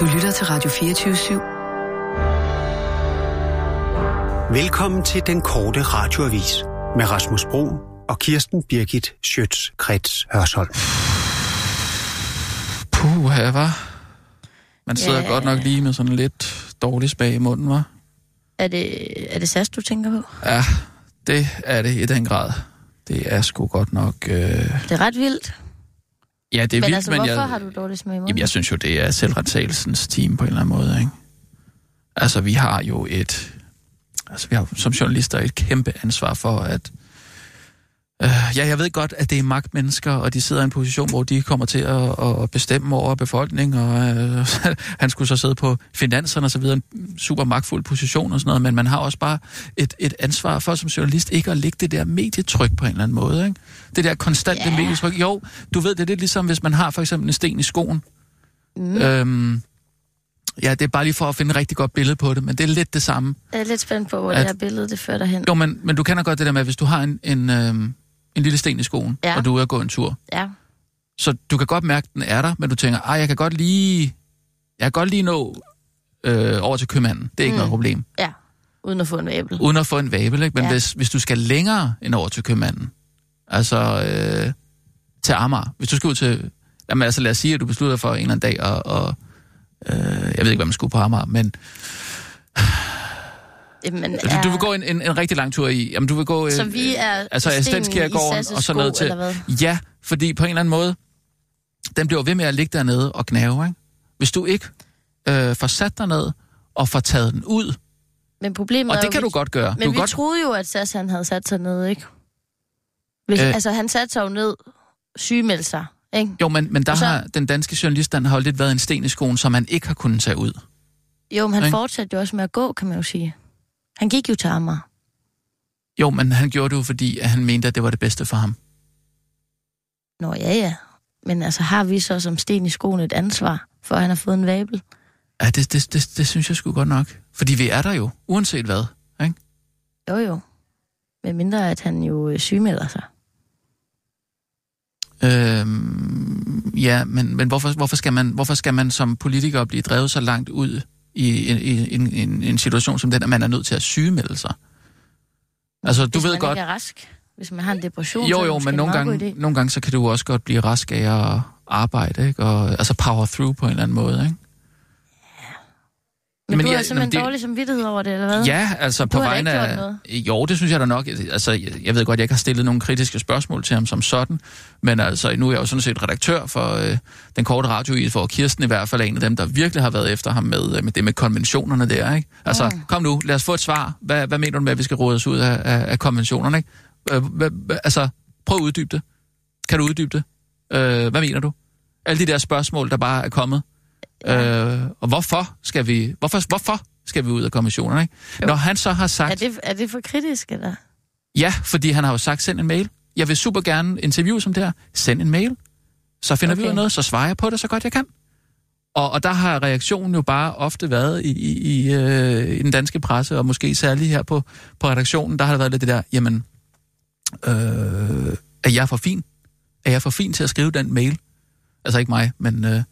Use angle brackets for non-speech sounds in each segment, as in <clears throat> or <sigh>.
Du lytter til Radio 24 /7. Velkommen til den korte radioavis med Rasmus Bro og Kirsten Birgit Schøtz-Krets Hørsholm. Puh, her var. Man sidder Ja. godt nok lige med sådan lidt dårlig spag i munden, var. Er det, er det SAS, du tænker på? Ja, det er det i den grad. Det er sgu godt nok... Øh... Det er ret vildt. Ja, det er men vildt, altså, men hvorfor jeg... har du dårlig smag i munden? Jamen, jeg synes jo, det er selvretsagelsens team på en eller anden måde, ikke? Altså, vi har jo et... Altså, vi har som journalister et kæmpe ansvar for, at... Øh, ja, jeg ved godt, at det er magtmennesker, og de sidder i en position, hvor de kommer til at, at bestemme over befolkningen, og øh, <laughs> han skulle så sidde på finanserne og så videre, en super magtfuld position og sådan noget, men man har også bare et, et ansvar for som journalist ikke at lægge det der medietryk på en eller anden måde, ikke? Det der konstante Ja. medietryk. Jo, du ved, det er lidt ligesom, hvis man har for eksempel en sten i skoen, Mm. Øhm, ja, det er bare lige for at finde et rigtig godt billede på det, men det er lidt det samme. Jeg er lidt spændt på, hvor At- det her billede det fører dig hen. Jo, men, men du kender godt det der med, at hvis du har en, en, øhm, en lille sten i skoen, Ja. og du er ude at gå en tur, Ja. så du kan godt mærke, at den er der, men du tænker, ej, jeg kan godt lige, jeg kan godt lige nå øh, over til købmanden. Det er ikke Mm. noget problem. Ja, uden at få en vabel. Uden at få en vabel, ikke? Men Ja. hvis, hvis du skal længere end over til købmanden, altså øh, til Amager, hvis du skal ud til, jamen altså lad os sige, at du beslutter for en eller anden dag, og, og øh, jeg ved ikke, hvad man skulle på Amager, men Jamen, Altså, du vil gå en, en, en rigtig lang tur i... Jamen, du vil gå... Så øh, vi er altså, Sasses og så ned til... Ja, fordi på en eller anden måde, den bliver ved med at ligge dernede og gnave, ikke? Hvis du ikke øh, får sat dig ned og får taget den ud, Men problemet og er det jo, kan vi, du godt gøre. Men du vi godt, troede jo, at SAS han havde sat sig ned, ikke? Hvis, Øh. altså, han satte sig jo ned, sygemeldte sig, ikke? jo, men, men der så- har den danske journalist, den har jo lidt været en sten i skoen, som man ikke har kunnet tage ud. Jo, men han Ikke? fortsatte jo også med at gå, kan man jo sige. Han gik jo til Amager. Jo, men han gjorde det jo, fordi at han mente, at det var det bedste for ham. Nå, ja, ja. Men altså, har vi så som sten i skoen et ansvar for, at han har fået en vabel? Ja, det, det, det, det synes jeg sgu godt nok. Fordi vi er der jo, uanset hvad. Ikke? Jo, jo. Men mindre, at han jo øh, sygemelder sig. Øhm, ja, men, men hvorfor, hvorfor, skal man, hvorfor skal man som politiker blive drevet så langt ud i en, i en, en, en situation som den, at man er nødt til at sygemelde sig? Altså, du Hvis ved man godt... ikke er rask. Hvis man har en depression, så Jo, jo, måske men en nogle gange, nogle gange, så kan du også godt blive rask af at arbejde, ikke? Og, altså power through på en eller anden måde, ikke? Men, Men du har simpelthen men det- dårlig samvittighed over det, eller hvad? Ja, altså på har da vegne af... Jo, det synes jeg da nok. Altså, jeg, jeg ved godt, jeg ikke har stillet nogle kritiske spørgsmål til ham som sådan, men altså, nu er jeg jo sådan set redaktør for øh, den korte radio for Kirsten i hvert fald er en af dem, der virkelig har været efter ham med, øh, med det med konventionerne der, ikke? Altså, Mm. kom nu, lad os få et svar. Hvad, hvad mener du med, at vi skal råde os ud af, af, af konventionerne, ikke? Øh, hvad, altså, prøv at uddybe det. Kan du uddybe det? Øh, hvad mener du? Alle de der spørgsmål, der bare er kommet. Øh, og hvorfor skal vi, hvorfor, hvorfor skal vi ud af konventionerne, ikke? Jo. Når han så har sagt... Er det, er det for kritisk, eller? Ja, fordi han har jo sagt, send en mail. Jeg vil super gerne interviewe som det her. Send en mail. Så finder okay. vi ud af noget, så svarer jeg på det så godt jeg kan. Og, og der har reaktionen jo bare ofte været i, i, i, øh, i den danske presse, og måske særligt her på, på redaktionen, der har der været lidt det der, jamen, øh, er jeg for fin? Er jeg for fin til at skrive den mail? Altså ikke mig, men øh,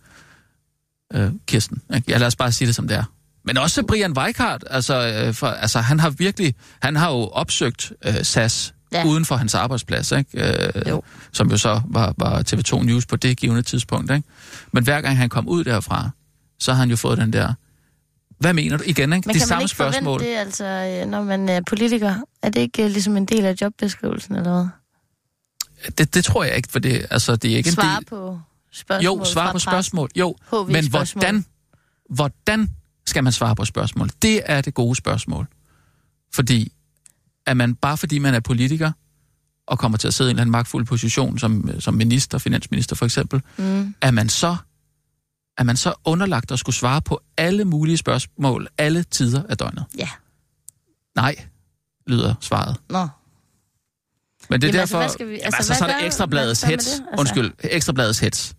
øh, Kirsten. Ja, lad os bare sige det som det er. Men også Brian Weikart, altså, øh, for, altså han har virkelig, han har jo opsøgt øh, SAS Ja. uden for hans arbejdsplads, ikke? Øh, Jo. som jo så var, var TV2 News på det givende tidspunkt. Ikke? Men hver gang han kom ud derfra, så har han jo fået den der, hvad mener du igen? Ikke? Men De kan man ikke spørgsmål. forvente det, altså, øh, når man er politiker? Er det ikke øh, ligesom en del af jobbeskrivelsen, eller hvad? Det, det tror jeg ikke, for det, altså, det er ikke Svare en del... på spørgsmål Jo, svare fra på spørgsmål. Jo, HV men spørgsmål. hvordan, hvordan skal man svare på spørgsmål? Det er det gode spørgsmål. Fordi, at man bare fordi man er politiker, og kommer til at sidde i en eller anden magtfuld position, som, som minister, finansminister for eksempel, Mm. er man så er man så underlagt at skulle svare på alle mulige spørgsmål, alle tider af døgnet? Ja. Nej, lyder svaret. Nå. Men det er Jamen, altså, derfor... hvad skal vi- Jamen, altså, altså, hvad så er gør- ekstrabladets hets. det? Altså- Undskyld, ekstrabladets hets.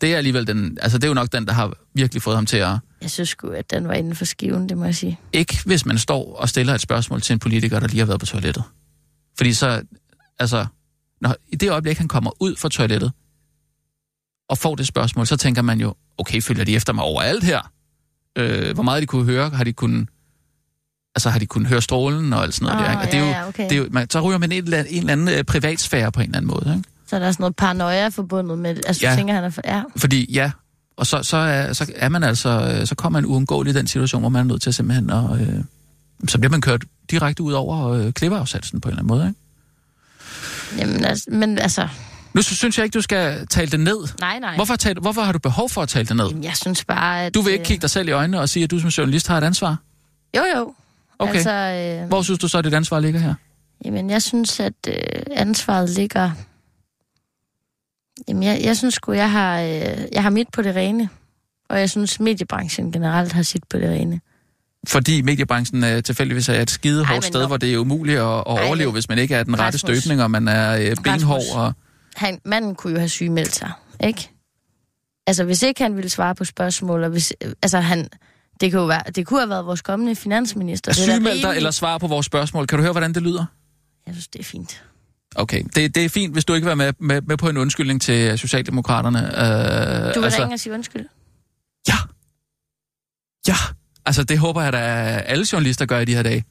Det er alligevel den... Altså, det er jo nok den, der har virkelig fået ham til at... Jeg synes sgu, at den var inden for skiven, det må jeg sige. Ikke hvis man står og stiller et spørgsmål til en politiker, der lige har været på toilettet. Fordi så... Altså, når, i det øjeblik, han kommer ud fra toilettet, og får det spørgsmål, så tænker man jo, okay, følger de efter mig overalt her? Øh, hvor meget de kunne høre, har de kunnet... Altså, har de kunnet høre strålen og alt sådan noget Åh, der, ikke? Og det er ja, jo, ja, okay. det er jo, man, så ryger man en eller anden, en eller anden privatsfære på en eller anden måde, ikke? Så er der sådan noget paranoia forbundet med det. Altså, Ja. tænker han er for... Ja, Fordi ja, og så, så, er, så er man altså, øh, så kommer man uundgåeligt i den situation, hvor man er nødt til simpelthen at, øh, så bliver man kørt direkte ud over øh, klippeafsatsen på en eller anden måde, ikke? jamen, altså, men altså... Nu synes jeg ikke, du skal tale det ned. Nej, nej. Hvorfor, tale, hvorfor har du behov for at tale det ned? Jamen, jeg synes bare, at... Du vil ikke øh, kigge dig selv i øjnene og sige, at du som journalist har et ansvar? Jo, jo. Okay. Altså, øh, Hvor synes du så, at dit ansvar ligger her? Jamen, jeg synes, at øh, ansvaret ligger... Jamen, jeg, jeg synes sgu, jeg har, øh, jeg har mit på det rene. Og jeg synes, mediebranchen generelt har sit på det rene. Fordi mediebranchen øh, tilfældigvis er et skide Ej, sted, hvor det er umuligt at, at Ej, overleve, men- hvis man ikke er den rette Rasmus. støbning, og man er øh, benhård. Rasmus. Og... Han, manden kunne jo have sygemeldt sig, ikke? Altså, hvis ikke han ville svare på spørgsmål, og hvis... øh, Altså, han... Det kunne, være, det kunne have været vores kommende finansminister. Er sygemeldt dig eller svare på vores spørgsmål? Kan du høre, hvordan det lyder? Jeg synes, det er fint. Okay, det, det er fint, hvis du ikke vil være med, med, med på en undskyldning til Socialdemokraterne. Øh, Du vil altså, ringe og sige undskyld. Ja. Ja. Altså, det håber jeg, at alle journalister gør i de her dage.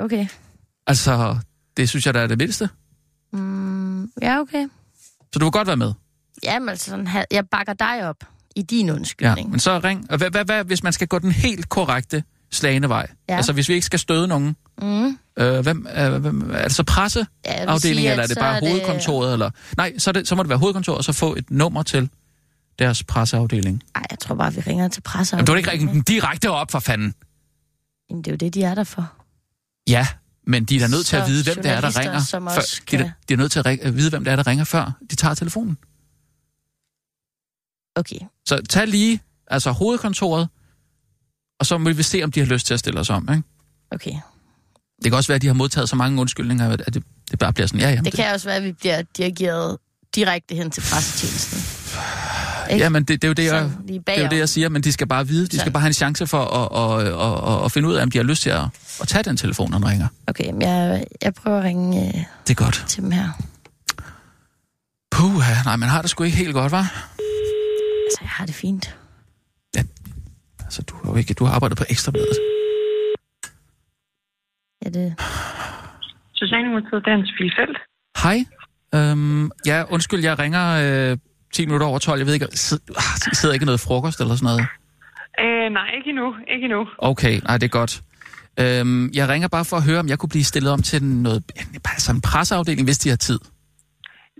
Okay. Altså, det synes jeg, der er det mindste. Mm, ja, okay. Så du vil godt være med. Jamen, altså, sådan, jeg bakker dig op i din Ja, undskyldning. men så ring. Og hvad, hvad, hvad, hvis man skal gå den helt korrekte slagende vej? Ja. Altså, hvis vi ikke skal støde nogen, Mm. øh, hvem, øh, hvem, er det så presse? Ja, eller er det bare er det- hovedkontoret? Eller... Nej, så, det, så må det være hovedkontoret, og så få et nummer til deres presseafdeling. Ej, jeg tror bare, vi ringer til presser. Men du vil ikke ringe dem direkte op, for fanden. Jamen, det er jo det, de er der for. Ja, men de er da nødt til at vide, hvem det er, der ringer. som før, også de, er, kan- de er nødt til at vide, hvem det er, der ringer, før de tager telefonen. Okay. Så tag lige altså hovedkontoret, og så må vi se, om de har lyst til at stille os om. Ikke? Okay. Det kan også være, at de har modtaget så mange undskyldninger, at det, det bare bliver sådan, ja, jamen, Det kan også være, at vi bliver dirigeret direkte hen til pressetjenesten. ikke? Jamen, det, det, er jo det, jeg, lige det er jo det, jeg siger, men de skal bare vide, de skal Sådan. bare have en chance for at, at, at, at, at finde ud af, om de har lyst til at, at tage den telefon, når den ringer. Okay, men jeg, jeg prøver at ringe øh, Det er godt. til dem her. Puh, nej, man har det sgu ikke helt godt, var? Altså, jeg har det fint. Altså, du har jo ikke, du har arbejdet på ekstrabladet. Ja, det... Socialdemokratiet, Dans Filfeldt. Hej. Øhm, ja, undskyld, jeg ringer øh, 10 minutter over 12. Jeg ved ikke, ah, sidder ikke noget frokost eller sådan noget? Øh, nej, ikke endnu. Ikke endnu. Okay, nej, det er godt. Øhm, jeg ringer bare for at høre, om jeg kunne blive stillet om til noget, altså en presseafdeling, hvis de har tid.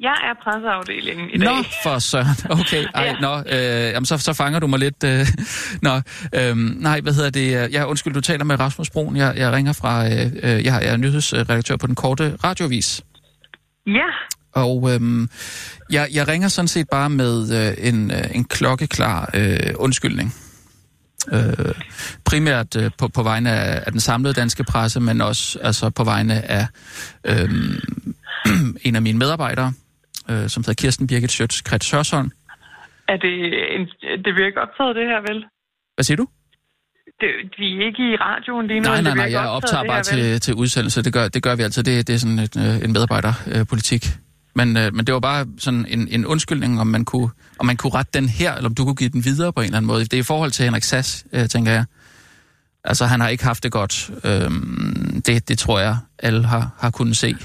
Jeg er presseafdelingen i Nå, dag. for søren. Okay, ej, Ja. nå, øh, jamen, så, så fanger du mig lidt. Øh, <laughs> nå, øhm, nej, hvad hedder det? Ja, undskyld, du taler med Rasmus Broen. Jeg, jeg ringer fra, øh, øh, jeg, jeg er nyhedsredaktør på den korte radiovis. Ja, Og øhm, jeg, jeg ringer sådan set bare med øh, en, øh, en klokkeklar øh, undskyldning. Øh, primært øh, på, på vegne af, af den samlede danske presse, men også altså, på vegne af øh, <clears throat> en af mine medarbejdere, øh, som hedder Kirsten Birgit Schøtz Krets Hørsholm. er det, en, det bliver ikke optaget det her, vel? Hvad siger du? Det, vi er ikke i radioen lige nu. Nej, men nej, nej, jeg optager bare her, til, til udsendelse. Det gør, det gør vi altid. Det, det er sådan et, øh, en medarbejderpolitik. Men, øh, men det var bare sådan en, en undskyldning, om man, kunne, om man kunne rette den her, eller om du kunne give den videre på en eller anden måde. Det er i forhold til Henrik Sass, øh, tænker jeg. Altså, han har ikke haft det godt. Øhm, det, det tror jeg, alle har, har kunnet se.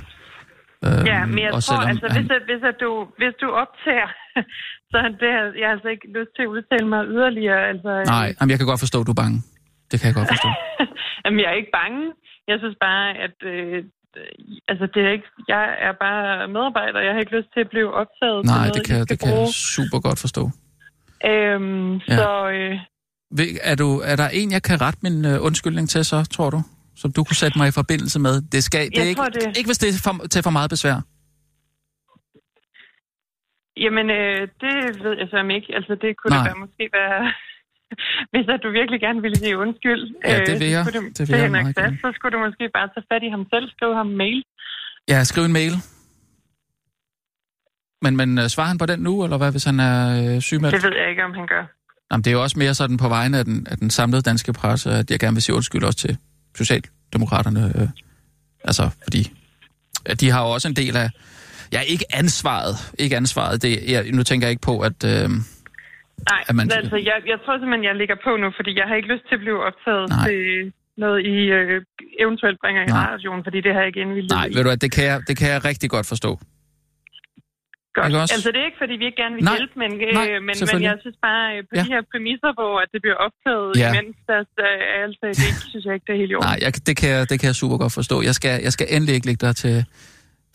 Øhm, Ja, men jeg tror, altså, han- hvis, at, hvis, at du, hvis du optager, <laughs> så det, jeg har altså ikke lyst til at udtale mig yderligere. Altså, Nej, jamen, jeg kan godt forstå, at du er bange. Det kan jeg godt forstå. <laughs> Jamen, jeg er ikke bange. Jeg synes bare, at øh, altså, det er ikke, jeg er bare medarbejder. Jeg har ikke lyst til at blive optaget til Nej, noget, det kan, det kan jeg super godt forstå. Øhm, Ja. Så øh, Er, du, er der en, jeg kan rette min øh, undskyldning til så, tror du? Som du kunne sætte mig i forbindelse med? Det, skal, det er ikke, tror, det- ikke, hvis det er for, til for meget besvær. jamen, øh, det ved jeg så ikke. Altså, det kunne Nej. det være, måske være... <laughs> Hvis at du virkelig gerne ville sige undskyld, Ja, det øh, vil så jeg. skulle Det vil jeg Henrik Sass, så skulle du måske bare tage fat i ham selv, skrive ham mail. Ja, skriv en mail. Men, men øh, svarer han på den nu, eller hvad, hvis han er øh, sygemeldt? Det ved jeg ikke, om han gør. Jamen, det er jo også mere sådan på vegne af den, af den samlede danske presse, at jeg gerne vil sige undskyld også til Socialdemokraterne. Øh, altså, fordi at de har jo også en del af... Ja, ikke ansvaret. Ikke ansvaret. Det, jeg, nu tænker jeg ikke på, at... Øh, Nej, At man- altså, jeg, jeg tror simpelthen, jeg ligger på nu, fordi jeg har ikke lyst til at blive optaget Nej. til noget, I øh, eventuelt bringer i radioen, fordi det har jeg ikke indvildet Nej, ved du hvad, det kan jeg, det kan jeg rigtig godt forstå. Godt. Ikke også? Altså, det er ikke, fordi vi ikke gerne vil Nej. hjælpe, men, Nej, øh, men, men selvfølgelig. jeg synes bare, øh, på Ja. de her præmisser, hvor at det bliver optaget Ja. imens, der, der er altså, det ikke, synes jeg ikke, det er helt i orden. Nej, jeg, det, kan jeg, det kan jeg super godt forstå. Jeg skal, jeg skal endelig ikke lægge dig til,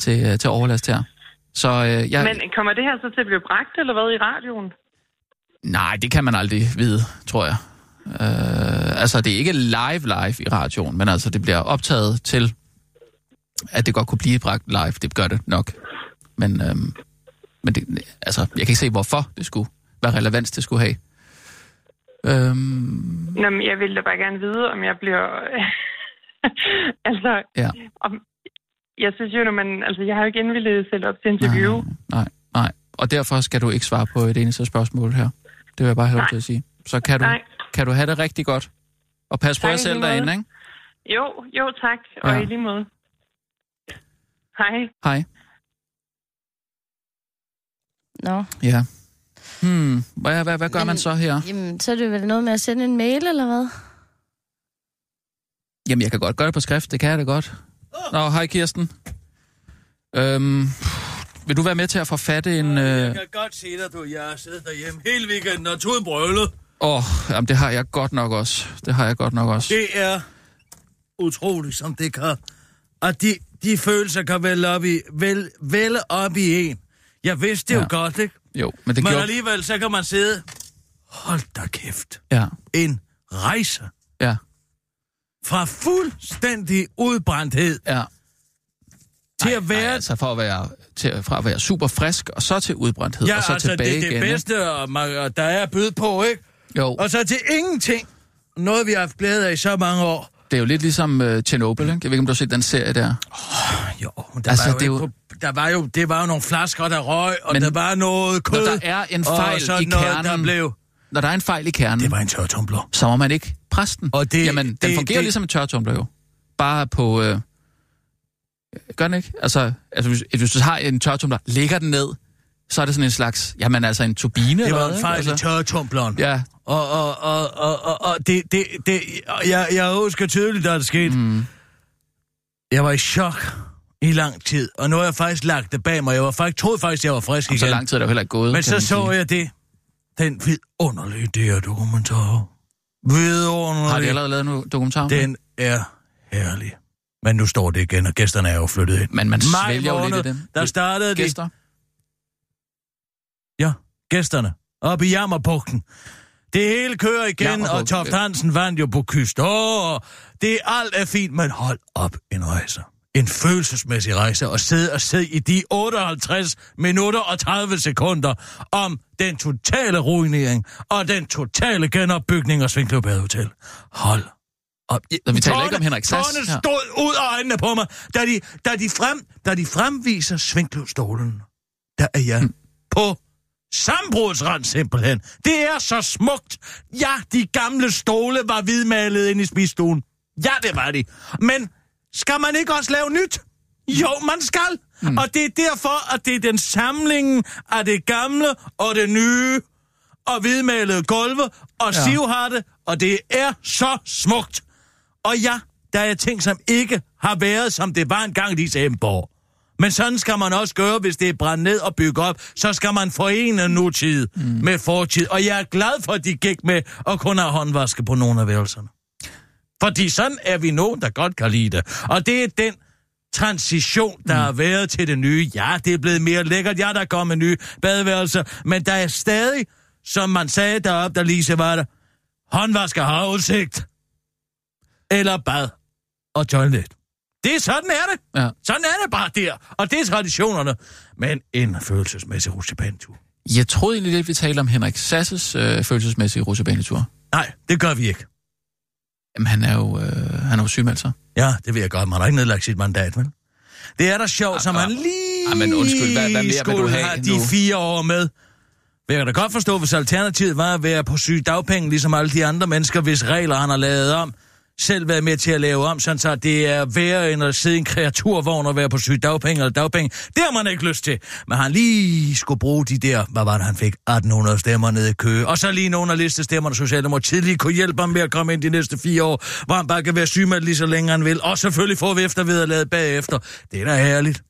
til, til overlast her. Så øh, jeg, Men kommer det her så til at blive bragt, eller hvad, i radioen? nej, det kan man aldrig vide, tror jeg. Øh, altså, det er ikke live live i radioen, men altså, det bliver optaget til, at det godt kunne blive bragt live. Det gør det nok. Men, øhm, men det, altså, jeg kan ikke se, hvorfor det skulle, hvad relevans det skulle have. Øhm, Nå, men jeg vil da bare gerne vide, om jeg bliver... <laughs> altså, ja. om... jeg synes jo, når man... Altså, jeg har jo ikke indvildet selv op til interview. Nej, nej, nej. Og derfor skal du ikke svare på et eneste spørgsmål her. Det vil jeg bare have til at sige. Så kan du, Nej. kan du have det rigtig godt. Og pas på jer selv derinde, ikke? Jo, jo, tak. Og Ja. i lige måde. Hej. Hej. Nå, Ja. Hmm, hvad, hvad, hvad gør Men- man så her? jamen, så er det vel noget med at sende en mail, eller hvad? Jamen, jeg kan godt gøre det på skrift. Det kan jeg da godt. Nå, hej Kirsten. Øhm, vil du være med til at forfatte en... Jeg Øh... kan godt se dig, du. Jeg har siddet derhjemme hele weekenden og tog en brølet. Åh, oh, jamen, det har jeg godt nok også. Det har jeg godt nok også. Det er utroligt, som det kan. At de, de følelser kan vælge op i, vel, vælge op i en. Jeg vidste det Ja. jo godt, ikke? Jo, men det Men gjorde... alligevel, så kan man sidde... Hold da kæft. Ja, En rejse ja, fra fuldstændig udbrændthed ja. til Ej, at være... Ej, altså for at være, til, fra at være super frisk, og så til udbrændthed, ja, og så altså, tilbage det er det igen. ikke? bedste, og man, og der er bød på, ikke? Jo, Og så til ingenting. Noget, vi har haft glæde af i så mange år. det er jo lidt ligesom uh, Chernobyl, ikke? Jeg ved ikke, om du har set den serie der. Jo, men der, Altså, var jo det er jo- der var jo, det var jo nogle flasker, der røg, og Men der var noget kød. Når der er en fejl i noget, kernen, der blev... når der er en fejl i kernen, Det var en tørtumbler. så må man ikke presse den. Og det- Jamen, den det- fungerer det- ligesom en tørretumbler jo. Bare på... Øh, gør den ikke? Altså, altså hvis, hvis du har en tørretumbler, lægger den ned, så er det sådan en slags... Jamen altså en turbine Det eller var hvad, en fejl i altså, tørretumbleren. Ja, Og, og, og, og, og, og det, det, det, jeg, jeg husker tydeligt, da det skete. mm, Jeg var i chok i lang tid, og nu har jeg faktisk lagt det bag mig. Jeg var faktisk, troede faktisk, jeg var frisk så igen. lang tid er der heller ikke gået. Men så så jeg det. Den vidunderlige DR-dokumentar. Vidunderlig. Har de allerede lavet en dokumentar? Den er herlig. Men nu står det igen, og gæsterne er jo flyttet ind. Men man Maj svælger jo lidt måned, i dem. Der startede de. Gæster? Ja, gæsterne. Op i Jammerbugten. Det hele kører igen, og Toft. Hansen vandt jo på kyst. Åh, det er alt er fint, men hold op en rejse. En følelsesmæssig rejse, og sidde og sidde i de 58 minutter og 30 sekunder om den totale ruinering og den totale genopbygning af Svinkløv Badehotel. Hold op. Så vi taler ikke om Henrik Sass Tårerne her. stod ud af øjnene på mig, da de, da de, frem, da de fremviser Svinkløvstolen. Der er jeg mm. på Sambrudsrand simpelthen. Det er så smukt. Ja, de gamle stole var hvidmalet ind i spisstuen. Ja, det var de. Men skal man ikke også lave nyt? Jo, man skal. Mm. Og det er derfor, at det er den samling af det gamle og det nye og hvidmalede gulve og Ja. sivhatte, og det er så smukt. Og ja, der er ting, som ikke har været, som det var engang, Lise Emborg. Men sådan skal man også gøre, hvis det er brændt ned og bygge op. Så skal man forene nutid mm. med fortid. Og jeg er glad for, at de gik med at kunne have håndvaske på nogle af værelserne. Fordi sådan er vi nogen, der godt kan lide det. Og det er den transition, der mm. har været til det nye. Ja, det er blevet mere lækkert. Ja, der er kommet nye badeværelser. Men der er stadig, som man sagde deroppe, der Lise var der, håndvasker har udsigt. Eller bad og toilet. Det er sådan er det. Ja. Sådan er det bare der. Og det er traditionerne. Men en følelsesmæssig rutsjebanetur. Jeg troede egentlig lidt, vi talte om Henrik Sasses øh, følelsesmæssige rutsjebanetur. Nej, det gør vi ikke. Jamen, han er jo, øh, han er jo sygemeldt sig. Ja, det vil jeg godt. Man har ikke nedlagt sit mandat, vel? Det er da sjovt, så Ah, man ah. lige Ah, men undskyld, hvad- hvad mere vil du have have de nu? fire år med. Jeg kan da godt forstå, hvis alternativet var at være på syge dagpenge, ligesom alle de andre mennesker, hvis regler han har lavet om, selv været med til at lave om, sådan så det er værre end at sidde i en kreaturvogn og være på syg dagpenge eller dagpenge. Det har man ikke lyst til. Men han lige skulle bruge de der, hvad var det, han fik? 1800 stemmer nede i kø. Og så lige nogle af listestemmerne, Socialdemokratiet lige kunne hjælpe ham med at komme ind de næste fire år, hvor han bare kan være sygemeldt lige så længe han vil. Og selvfølgelig få eftervederlaget bagefter. Det er da herligt.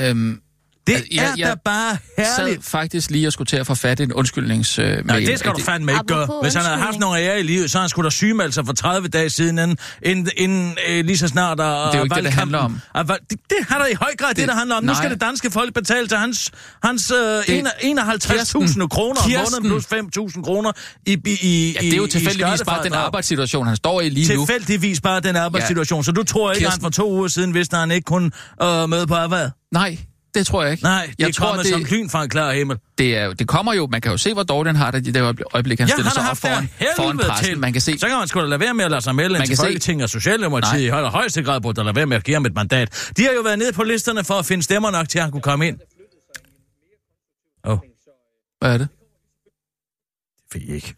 Øhm, det Altså, er jeg- jeg da bare herligt. faktisk lige og skulle til at få fat i en undskyldnings... Øh, Nej, det skal du fandme ikke gøre. Hvis han havde haft nogle ære i livet, så han skulle da sygemeldt sig for 30 dage siden, inden, inden, inden øh, lige så snart... Og, Det er jo ikke det, det handler om. Det, det har der i høj grad det, det der handler om. Nu nej. skal det danske folk betale til hans, hans øh, Det- 51.000 Kirsten, kroner om Kirsten. måneden plus 5.000 kroner i, i, i Ja, det er jo i- i tilfældigvis bare den arbejdssituation, han står i lige nu. Tilfældigvis bare den arbejdssituation. Så du tror ikke, at han Kirsten. for to uger siden vidste, at han ikke kunne øh, møde på arbejde? Nej, det tror jeg ikke. Nej, det jeg er tror, det, som lyn fra en klar himmel. det, er, det kommer jo, man kan jo se, hvor dårligt han har det i det øjeblik- han Ja, stiller han sig op foran, foran pressen. til. Man kan se, Så kan man sgu da lade være med at lade sig melde Man til kan se- Folketinget og Socialdemokratiet. I højere højeste grad burde der lade være med at give ham et mandat. De har jo været nede på listerne for at finde stemmer nok til, at han kunne komme ind. Åh, oh, hvad er det? det fik I ikke.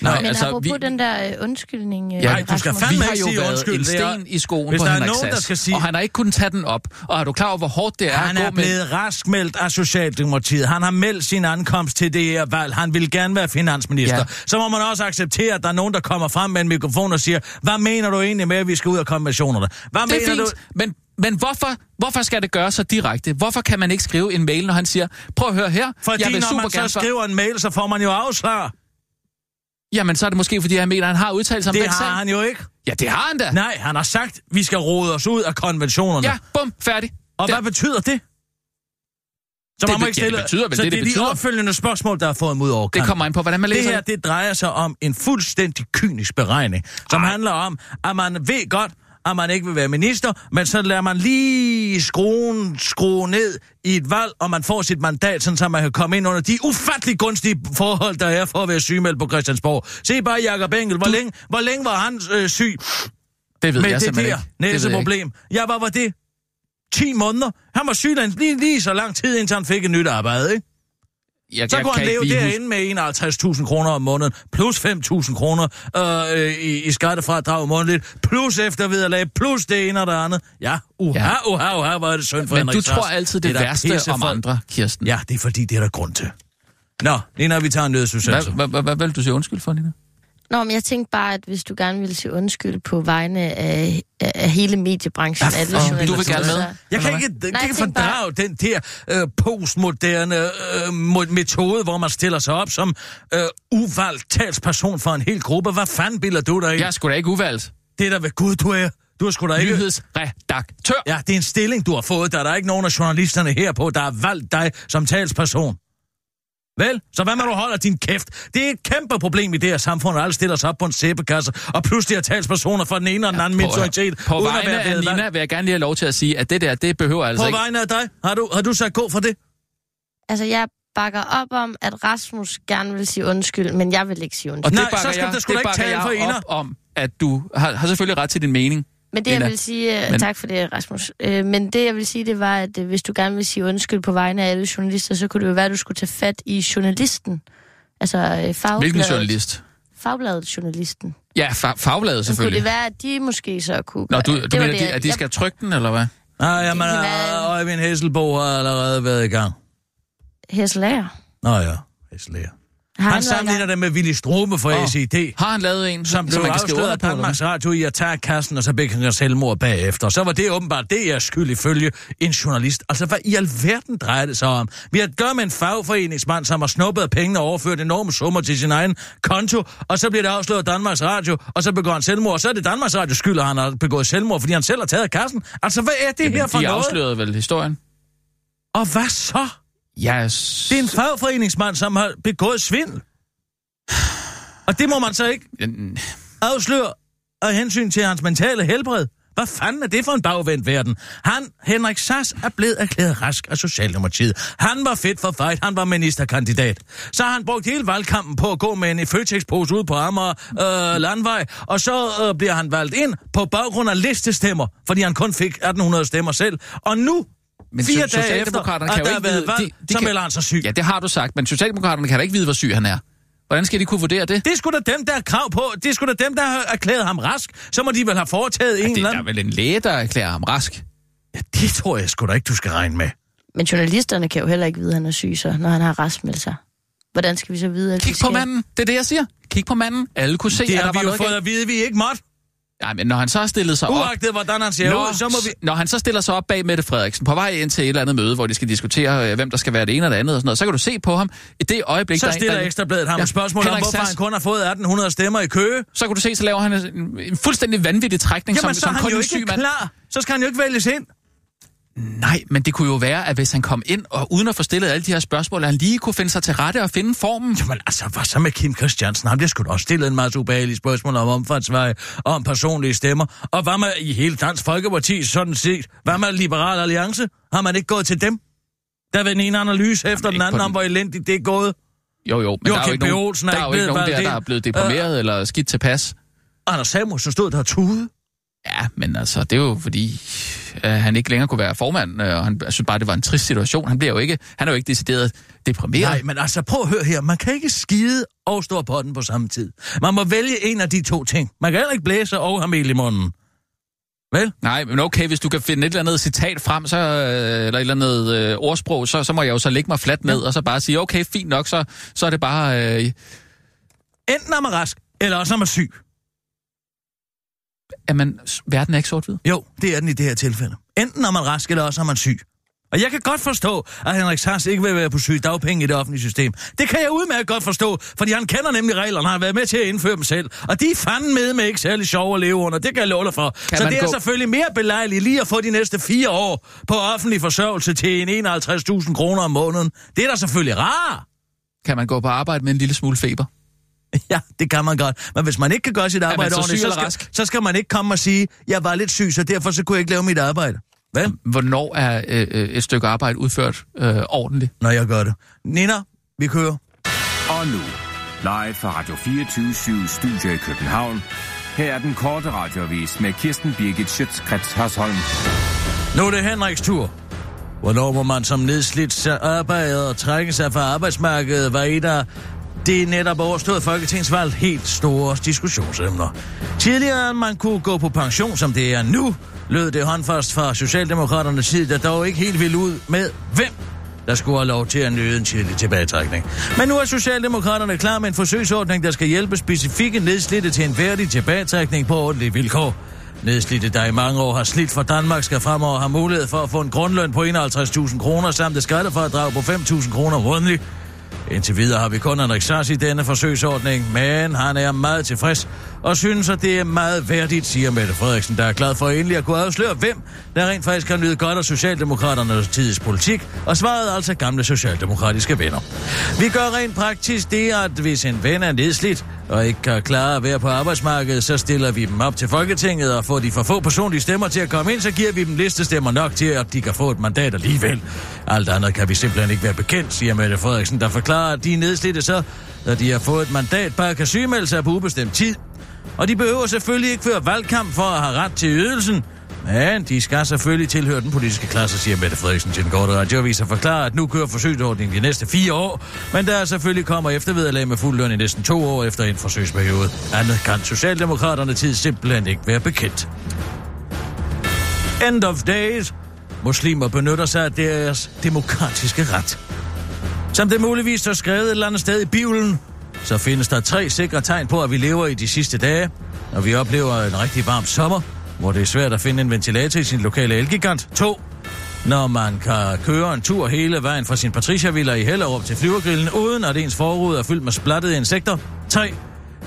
Nej, Men altså, apropos den der øh, undskyldning... Øh, Ja, du skal vi fandme har ikke jo sige været undskyld. en er- sten i skoen Hvis på der er Henrik nogen, der Sass, skal sige- og han har ikke kunnet tage den op. Og er du klar over, hvor hårdt det er Han er gå med... blevet raskmeldt af Socialdemokratiet. Han har meldt sin ankomst til det her valg. Han vil gerne være finansminister. Ja. Så må man også acceptere, at der er nogen, der kommer frem med en mikrofon og siger, hvad mener du egentlig med, at vi skal ud af konventionerne? Hvad Det er mener fint, men, men hvorfor, hvorfor skal det gøres så direkte? Hvorfor kan man ikke skrive en mail, når han siger, prøv at høre her, Fordi jeg vil når super man så gerne... for-" skriver en mail, så får man jo afslag. Jamen, så er det måske, fordi han mener, han har udtalt sig om Det den har sag. han jo ikke. Ja, det har han da. Nej, han har sagt, vi skal rode os ud af konventionerne. Ja, bum, færdig. Og Der- hvad betyder det? Så Det man må ikke ja, det stille... betyder vel så det, det, det er de betyder. opfølgende spørgsmål, der er fået mod over Det kommer ind på, hvordan man Det læser her, det drejer sig om en fuldstændig kynisk beregning, som Ej. handler om, at man ved godt, at man ikke vil være minister, men så lader man lige skruen skrue ned i et valg, og man får sit mandat, sådan så man kan komme ind under de ufattelig gunstige forhold, der er for at være sygemeldt på Christiansborg. Se bare Jacob Engel, hvor, længe, hvor længe var han øh, syg Det ved med jeg det simpelthen der ved jeg næseproblem? Ja, hvad var det? 10 måneder. Han var syg lige, lige så lang tid, indtil han fik et nyt arbejde, ikke? Jeg, Så jeg kunne han leve derinde med 51.000 kroner om måneden, plus 5.000 kroner øh, i, i skattefradrag månedligt, plus eftervederlag, plus det ene og det andet. Ja, uha, Ja. uha, uha, hvor er det synd for Men Henrik du tror altid det, det værste om andre, Kirsten. Ja, det er fordi, det er der grund til. Nå, Nina, vi tager en nødsudsendelse. hvad vil du sige undskyld for, Nina? Nå, men jeg tænkte bare, at hvis du gerne ville sige undskyld på vegne af, af, hele mediebranchen, Ja, alle og du vil journalister, gerne med? Jeg kan ikke, Nej, kan jeg ikke tænkte bare- fordrage den der øh, postmoderne øh, metode, hvor man stiller sig op som øh, uvalgt talsperson for en hel gruppe. Hvad fanden bilder du dig ind? Jeg er sgu da ikke uvalgt. Det er da ved Gud, du er. Du er sgu da ikke... Nyhedsredaktør. Ja, det er en stilling, du har fået. Der er der ikke nogen af journalisterne her på, der har valgt dig som talsperson. Vel, så hvad med du holder din kæft? Det er et kæmpe problem i det her samfund, at alle stiller sig op på en sæbekasse, og pludselig er talspersoner fra den ene og den anden minoritet, På at vegne af Nina vil jeg gerne lige have lov til at sige, at det der, det behøver altså På ikke... vegne af dig, har du, har du sagt god for det? Altså, jeg bakker op om, at Rasmus gerne vil sige undskyld, men jeg vil ikke sige Og undskyld. det Nej, bakker så skal jeg, der sgu da det ikke bakker tale jeg for Ina. op om, at du har, har selvfølgelig ret til din mening. Men det, jeg vil sige... Men- Men... Tak for det, Rasmus. Øh, men det, jeg vil sige, det var, at øh, hvis du gerne vil sige undskyld på vegne af alle journalister, så kunne det jo være, at du skulle tage fat i journalisten. Altså øh, fagbladet. Hvilken journalist? Fagbladet journalisten. Ja, fa- fagbladet Så kunne selvfølgelig. det være, at de måske så kunne... Nå, du, du det mener, det, at de, at de jeg- skal trykke den, eller hvad? Nej, jamen, Øjvind Hesselbo har allerede været i gang. Hesselager. Nå ja, Hesselær. Har Han i sammenligner det med Willy Strume fra oh. SID. Har han lavet en, som blev man kan skrive afsløret af? Danmarks Radio i at tage kassen, og så begik han selvmord bagefter. Så var det åbenbart det, jeg skyld ifølge en journalist. Altså, hvad i alverden drejer det sig om? Vi har at gøre med en fagforeningsmand, som har snuppet pengene og overført enorme summer til sin egen konto, og så bliver det afsløret af Danmarks Radio, og så begår han selvmord, og så er det Danmarks Radio skyld, at han har begået selvmord, fordi han selv har taget kassen. Altså, hvad er det her Jamen, for de noget? afslørede vel historien? Og hvad så? Ja, Det er en fagforeningsmand, som har begået svindel. Og det må man så ikke afsløre af hensyn til hans mentale helbred. Hvad fanden er det for en bagvendt verden? Han, Henrik Sass, er blevet erklæret rask af Socialdemokratiet. Han var fedt for fight, han var ministerkandidat. Så har han brugt hele valgkampen på at gå med en Føtex-pose ud på Amager øh, Landvej, og så øh, bliver han valgt ind på baggrund af listestemmer, fordi han kun fik 1800 stemmer selv. Og nu, Men fire so- dage efter, kan jo har ikke været vide- valg, de- de så kan- melder han sig syg. Ja, det har du sagt, men Socialdemokraterne kan da ikke vide, hvor syg han er. Hvordan skal de kunne vurdere det? Det er sgu da dem, der har krav på. Det er sgu da dem, der har erklæret ham rask. Så må de vel have foretaget en det eller er der anden... vel en læge, der erklærer ham rask. Ja, det tror jeg sgu da ikke, du skal regne med. Men journalisterne kan jo heller ikke vide, at han er syg, så, når han har restmeldt sig. Hvordan skal vi så vide, at Kig vi på manden. Det er det, jeg siger. Kig på manden. Alle kunne se, Det at har der vi var jo noget fået galt. at vide, at vi ikke måtte. Ja, men når han så har stillet sig op... Uagtet, hvordan han ser ud, så må vi... Når han så stiller sig op bag Mette Frederiksen, på vej ind til et eller andet møde, hvor de skal diskutere, øh, hvem der skal være det ene og det andet, og sådan noget, så kan du se på ham, i det øjeblik, Så der, er stiller der, Ekstrabladet ham Ja, et spørgsmål om, hvorfor Sass. han kun har fået 1800 stemmer i Køge. så kan du se, så laver han en, en fuldstændig vanvittig trækning, Jamen, som, så som han kun jo en ikke klar. Så skal han jo ikke vælges ind. Nej, men det kunne jo være, at hvis han kom ind, og uden at få stillet alle de her spørgsmål, at han lige kunne finde sig til rette og finde formen. Jamen altså, hvad så med Kim Christiansen? Han bliver sgu da også stillet en masse ubehagelige spørgsmål om omfartsveje, og om personlige stemmer. Og hvad med i hele Dansk Folkeparti sådan set? Hvad med Liberal Alliance? Har man ikke gået til dem? Der vil en ene analyse efter den anden den- om, hvor elendigt det er gået. Jo, jo, men der er jo ikke nogen, Olsen er der, er jo ikke nogen der, der er. er blevet deprimeret eller skidt tilpas. Anders Samuelsen stod der og tude. Ja, men altså, det er jo fordi, øh, han ikke længere kunne være formand, øh, og han jeg synes bare, det var en trist situation. Han, bliver jo ikke, han er jo ikke decideret deprimeret. Nej, men altså, prøv at høre her. Man kan ikke skide og stå på den på samme tid. Man må vælge en af de to ting. Man kan heller ikke blæse og have mel i munden. Vel? Nej, men okay, hvis du kan finde et eller andet citat frem, så, øh, eller et eller andet øh, ordsprog, så, så må jeg jo så lægge mig fladt ned, og så bare sige, okay, fint nok, så, så er det bare... Øh, Enten er man rask, eller også er man syg. At man, verden er ikke sort-hvid. Jo, det er den i det her tilfælde. Enten er man rask, eller også er man syg. Og jeg kan godt forstå, at Henrik Sass ikke vil være på syg dagpenge i det offentlige system. Det kan jeg udmærket godt forstå, fordi han kender nemlig reglerne, han har været med til at indføre dem selv. Og de er fanden med med ikke særlig sjove at leve under, det kan jeg love dig for. Kan Så det er gå- selvfølgelig mere belejligt lige at få de næste fire år på offentlig forsørgelse til en 51.000 kroner om måneden. Det er da selvfølgelig rart. Kan man gå på arbejde med en lille smule feber? <laughs> Ja, det kan man godt. Men hvis man ikke kan gøre sit arbejde så ordentligt, så skal, rask? så skal man ikke komme og sige, jeg var lidt syg, så derfor så kunne jeg ikke lave mit arbejde. Vel? Hvornår er øh, øh, et stykke arbejde udført øh, ordentligt? Når jeg gør det. Nina, vi kører. Og nu, live fra Radio 24 Studio i København. Her er den korte radiovis med Kirsten Birgit Schøtzgrads Hasholm. Nu er det Henriks tur. Hvornår må man som nedslidt arbejder og trække sig fra arbejdsmarkedet, var et af det netop overstået folketingsvalg helt store diskussionsemner. Tidligere end man kunne gå på pension, som det er nu, lød det håndfast fra Socialdemokraternes side, der dog ikke helt ville ud med, hvem der skulle have lov til at nyde en tidlig tilbagetrækning. Men nu er Socialdemokraterne klar med en forsøgsordning, der skal hjælpe specifikke nedslidte til en værdig tilbagetrækning på ordentlige vilkår. Nedslidte, der i mange år har slidt for Danmark, skal fremover have mulighed for at få en grundløn på 51.000 kroner samt et skattefradrag på 5.000 kroner månedligt. Indtil videre har vi kun Henrik Sars i denne forsøgsordning, men han er meget tilfreds og synes, at det er meget værdigt, siger Mette Frederiksen, der er glad for endelig at kunne afsløre, hvem der rent faktisk kan nyde godt af Socialdemokraternes tids politik, og svaret er altså gamle socialdemokratiske venner. Vi gør rent praktisk det, at hvis en ven er nedslidt og ikke kan klare at være på arbejdsmarkedet, så stiller vi dem op til Folketinget og får de for få personlige stemmer til at komme ind, så giver vi dem listestemmer nok til, at de kan få et mandat alligevel. Alt andet kan vi simpelthen ikke være bekendt, siger Mette Frederiksen, der forklarer, at de nedslidte så, når de har fået et mandat, bare kan sygemelde sig på ubestemt tid. Og de behøver selvfølgelig ikke føre valgkamp for at have ret til ydelsen, men de skal selvfølgelig tilhøre den politiske klasse, siger Mette Frederiksen til den korte radioavis og forklarer, at nu kører forsøgsordningen de næste fire år, men der selvfølgelig kommer eftervederlag med fuld løn i næsten to år efter en forsøgsperiode. Andet kan Socialdemokraterne tid simpelthen ikke være bekendt. End of days. Muslimer benytter sig af deres demokratiske ret. Som det muligvis er skrevet et eller andet sted i Bibelen, så findes der tre sikre tegn på, at vi lever i de sidste dage, når vi oplever en rigtig varm sommer, hvor det er svært at finde en ventilator i sin lokale elgigant. 2. Når man kan køre en tur hele vejen fra sin Patricia-villa i Hellerup til flyvergrillen, uden at ens forrude er fyldt med splattede insekter. 3.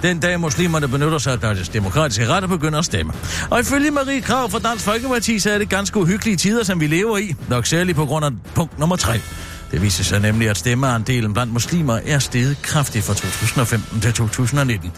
Den dag muslimerne benytter sig af deres demokratiske ret og begynder at stemme. Og ifølge Marie Krav fra Dansk Folkeparti, så er det ganske uhyggelige tider, som vi lever i, nok særligt på grund af punkt nummer 3. Det viser sig nemlig, at stemmeandelen blandt muslimer er steget kraftigt fra 2015 til 2019.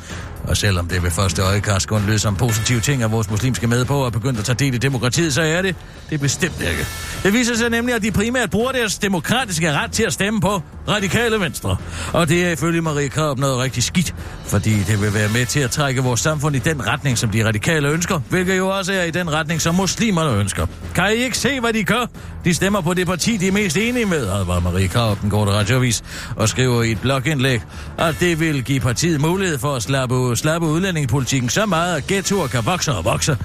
Og selvom det ved første øjekast kun lød som positive ting, at vores muslimske medborgere er begyndt at tage del i demokratiet, så er det det er bestemt ikke. Det viser sig nemlig, at de primært bruger deres demokratiske ret til at stemme på radikale venstre. Og det er ifølge Marie Krab noget rigtig skidt, fordi det vil være med til at trække vores samfund i den retning, som de radikale ønsker, hvilket jo også er i den retning, som muslimerne ønsker. Kan I ikke se, hvad de gør? De stemmer på det parti, de er mest enige med, advarer Marie Krav, den korte radiovis, og skriver i et blogindlæg, at det vil give partiet mulighed for at slappe, slappe udlændingepolitikken så meget, at ghettoer kan vokse og vokse.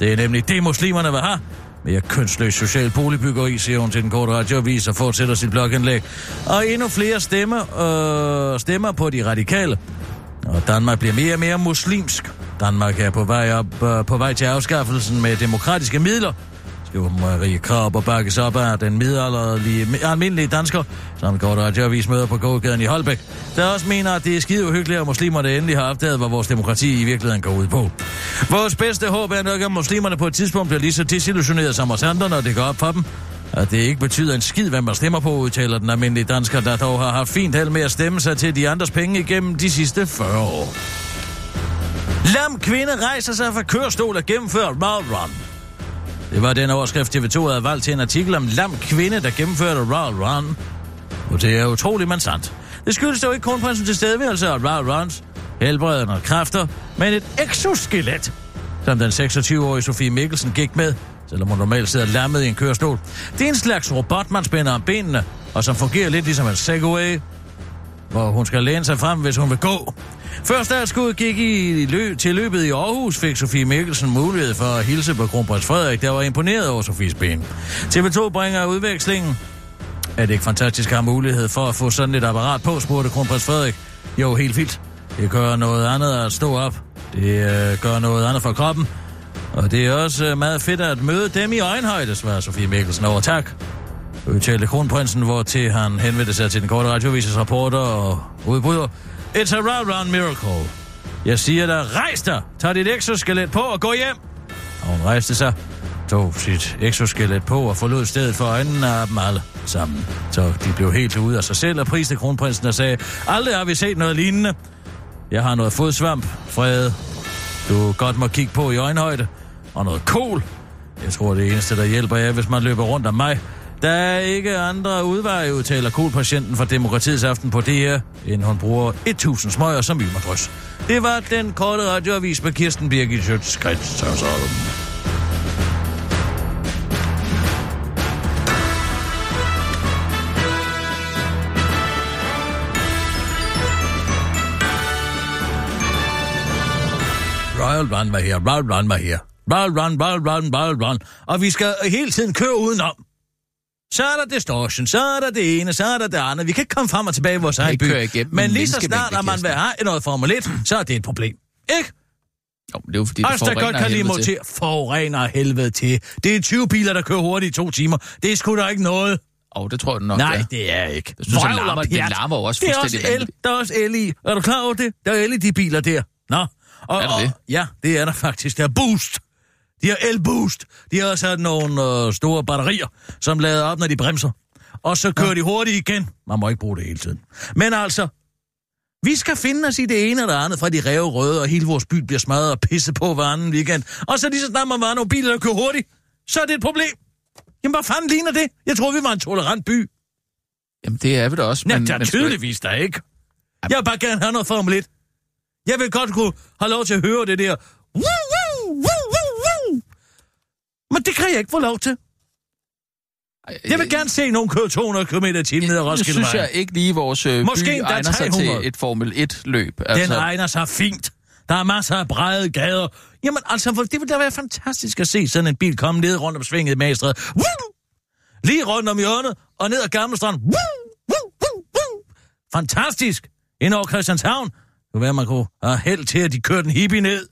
Det er nemlig det, muslimerne vil have. Mere kønsløs social boligbyggeri, siger hun til den korte radioavis og fortsætter sit blogindlæg. Og endnu flere stemmer, øh, stemmer på de radikale. Og Danmark bliver mere og mere muslimsk. Danmark er på vej, op, øh, på vej til afskaffelsen med demokratiske midler, jo Marie Krab og bakkes op af den middelalderlige almindelige dansker, som går der radioavis møder på gågaden i Holbæk, der også mener, at det er skide uhyggeligt, at muslimer endelig har opdaget, hvad vores demokrati i virkeligheden går ud på. Vores bedste håb er nok, at muslimerne på et tidspunkt bliver lige så desillusioneret som os andre, når det går op for dem. At det ikke betyder en skid, hvad man stemmer på, udtaler den almindelige dansker, der dog har haft fint held med at stemme sig til de andres penge igennem de sidste 40 år. Lam kvinde rejser sig fra kørestol og gennemfører Round Run. Det var den overskrift, TV2 havde valgt til en artikel om lam kvinde, der gennemførte Royal Run. Og det er utroligt, men sandt. Det skyldes dog ikke kronprinsen til stedværelse af altså, Royal Runs, helbredende kræfter, men et exoskelet, som den 26-årige Sofie Mikkelsen gik med, selvom hun normalt sidder lammet i en kørestol. Det er en slags robot, man spænder om benene, og som fungerer lidt ligesom en Segway, hvor hun skal læne sig frem, hvis hun vil gå. Først da gik i løb, til løbet i Aarhus, fik Sofie Mikkelsen mulighed for at hilse på kronprins Frederik, der var imponeret over Sofies ben. TV2 bringer udvekslingen. Er det ikke fantastisk at have mulighed for at få sådan et apparat på, spurgte kronprins Frederik. Jo, helt vildt. Det gør noget andet at stå op. Det øh, gør noget andet for kroppen. Og det er også øh, meget fedt at møde dem i øjenhøjde, svarer Sofie Mikkelsen over tak. Udtalte kronprinsen, hvor til han henvendte sig til den korte radiovises rapporter og udbryder. It's a round round miracle. Jeg siger dig, rejs dig, tag dit exoskelet på og gå hjem. Og hun rejste sig, tog sit exoskelet på og forlod stedet for øjnene af dem alle sammen. Så de blev helt ude af sig selv og priste kronprinsen og sagde, aldrig har vi set noget lignende. Jeg har noget fodsvamp, Frede. Du godt må kigge på i øjenhøjde. Og noget kol. Jeg tror, det eneste, der hjælper er, hvis man løber rundt om mig. Der er ikke andre udveje, udtaler kolpatienten fra Demokratiets Aften på DR, end hun bruger 1000 smøger som ymerdrys. Det var den korte radioavis med Kirsten Birgit Schøtz-Krets. Royal Run var her, Royal Run var her. Royal Run, Royal Run, Royal Run. Og vi skal hele tiden køre udenom. Så er der distortion, så er der det ene, så er der det andet. Vi kan ikke komme frem og tilbage i vores egen by. Men en lige så snart, at man vil have noget Formel 1, så er det et problem. Ikke? Jo, det er jo fordi, det Os, der godt kan til. motor, forurener helvede til. Det er 20 biler, der kører hurtigt i to timer. Det er sgu da ikke noget. Åh, det tror jeg nok, Nej, det er ikke. Jeg synes, det og larmer, det larmer jo også Det er også el. Der er også el i. Er du klar over det? Der er el i de biler der. Nå. Og, Er det? Og, ja, det er der faktisk. Der er boost. De har elboost. De har også nogle øh, store batterier, som lader op, når de bremser. Og så kører ja. de hurtigt igen. Man må ikke bruge det hele tiden. Men altså, vi skal finde os i det ene det andet, fra de ræve røde, og hele vores by bliver smadret og pisse på hver anden weekend. Og så lige så snart man var nogle biler, der kører hurtigt, så er det et problem. Jamen, hvad fanden ligner det? Jeg troede, vi var en tolerant by. Jamen, det er vi da også. Men, ja, men tydeligvis da ikke. Jeg vil bare gerne have noget Formel 1. Jeg vil godt kunne have lov til at høre det der. Woo. Men det kan jeg ikke få lov til. Jeg vil gerne se nogen køre 200 km i timen ned ad Roskilde synes jeg ikke lige, vores øh, Måske by endda egner sig 300. til et Formel 1-løb. Den Altså, egner sig fint. Der er masser af brede gader. Jamen altså, det ville da være fantastisk at se sådan en bil komme ned rundt om svinget med Magstræde. Woo! Lige rundt om hjørnet og ned ad Gamle Strand. Fantastisk. Ind over Christianshavn. Det kunne være, man kunne have held til, at de kørte en hippie ned.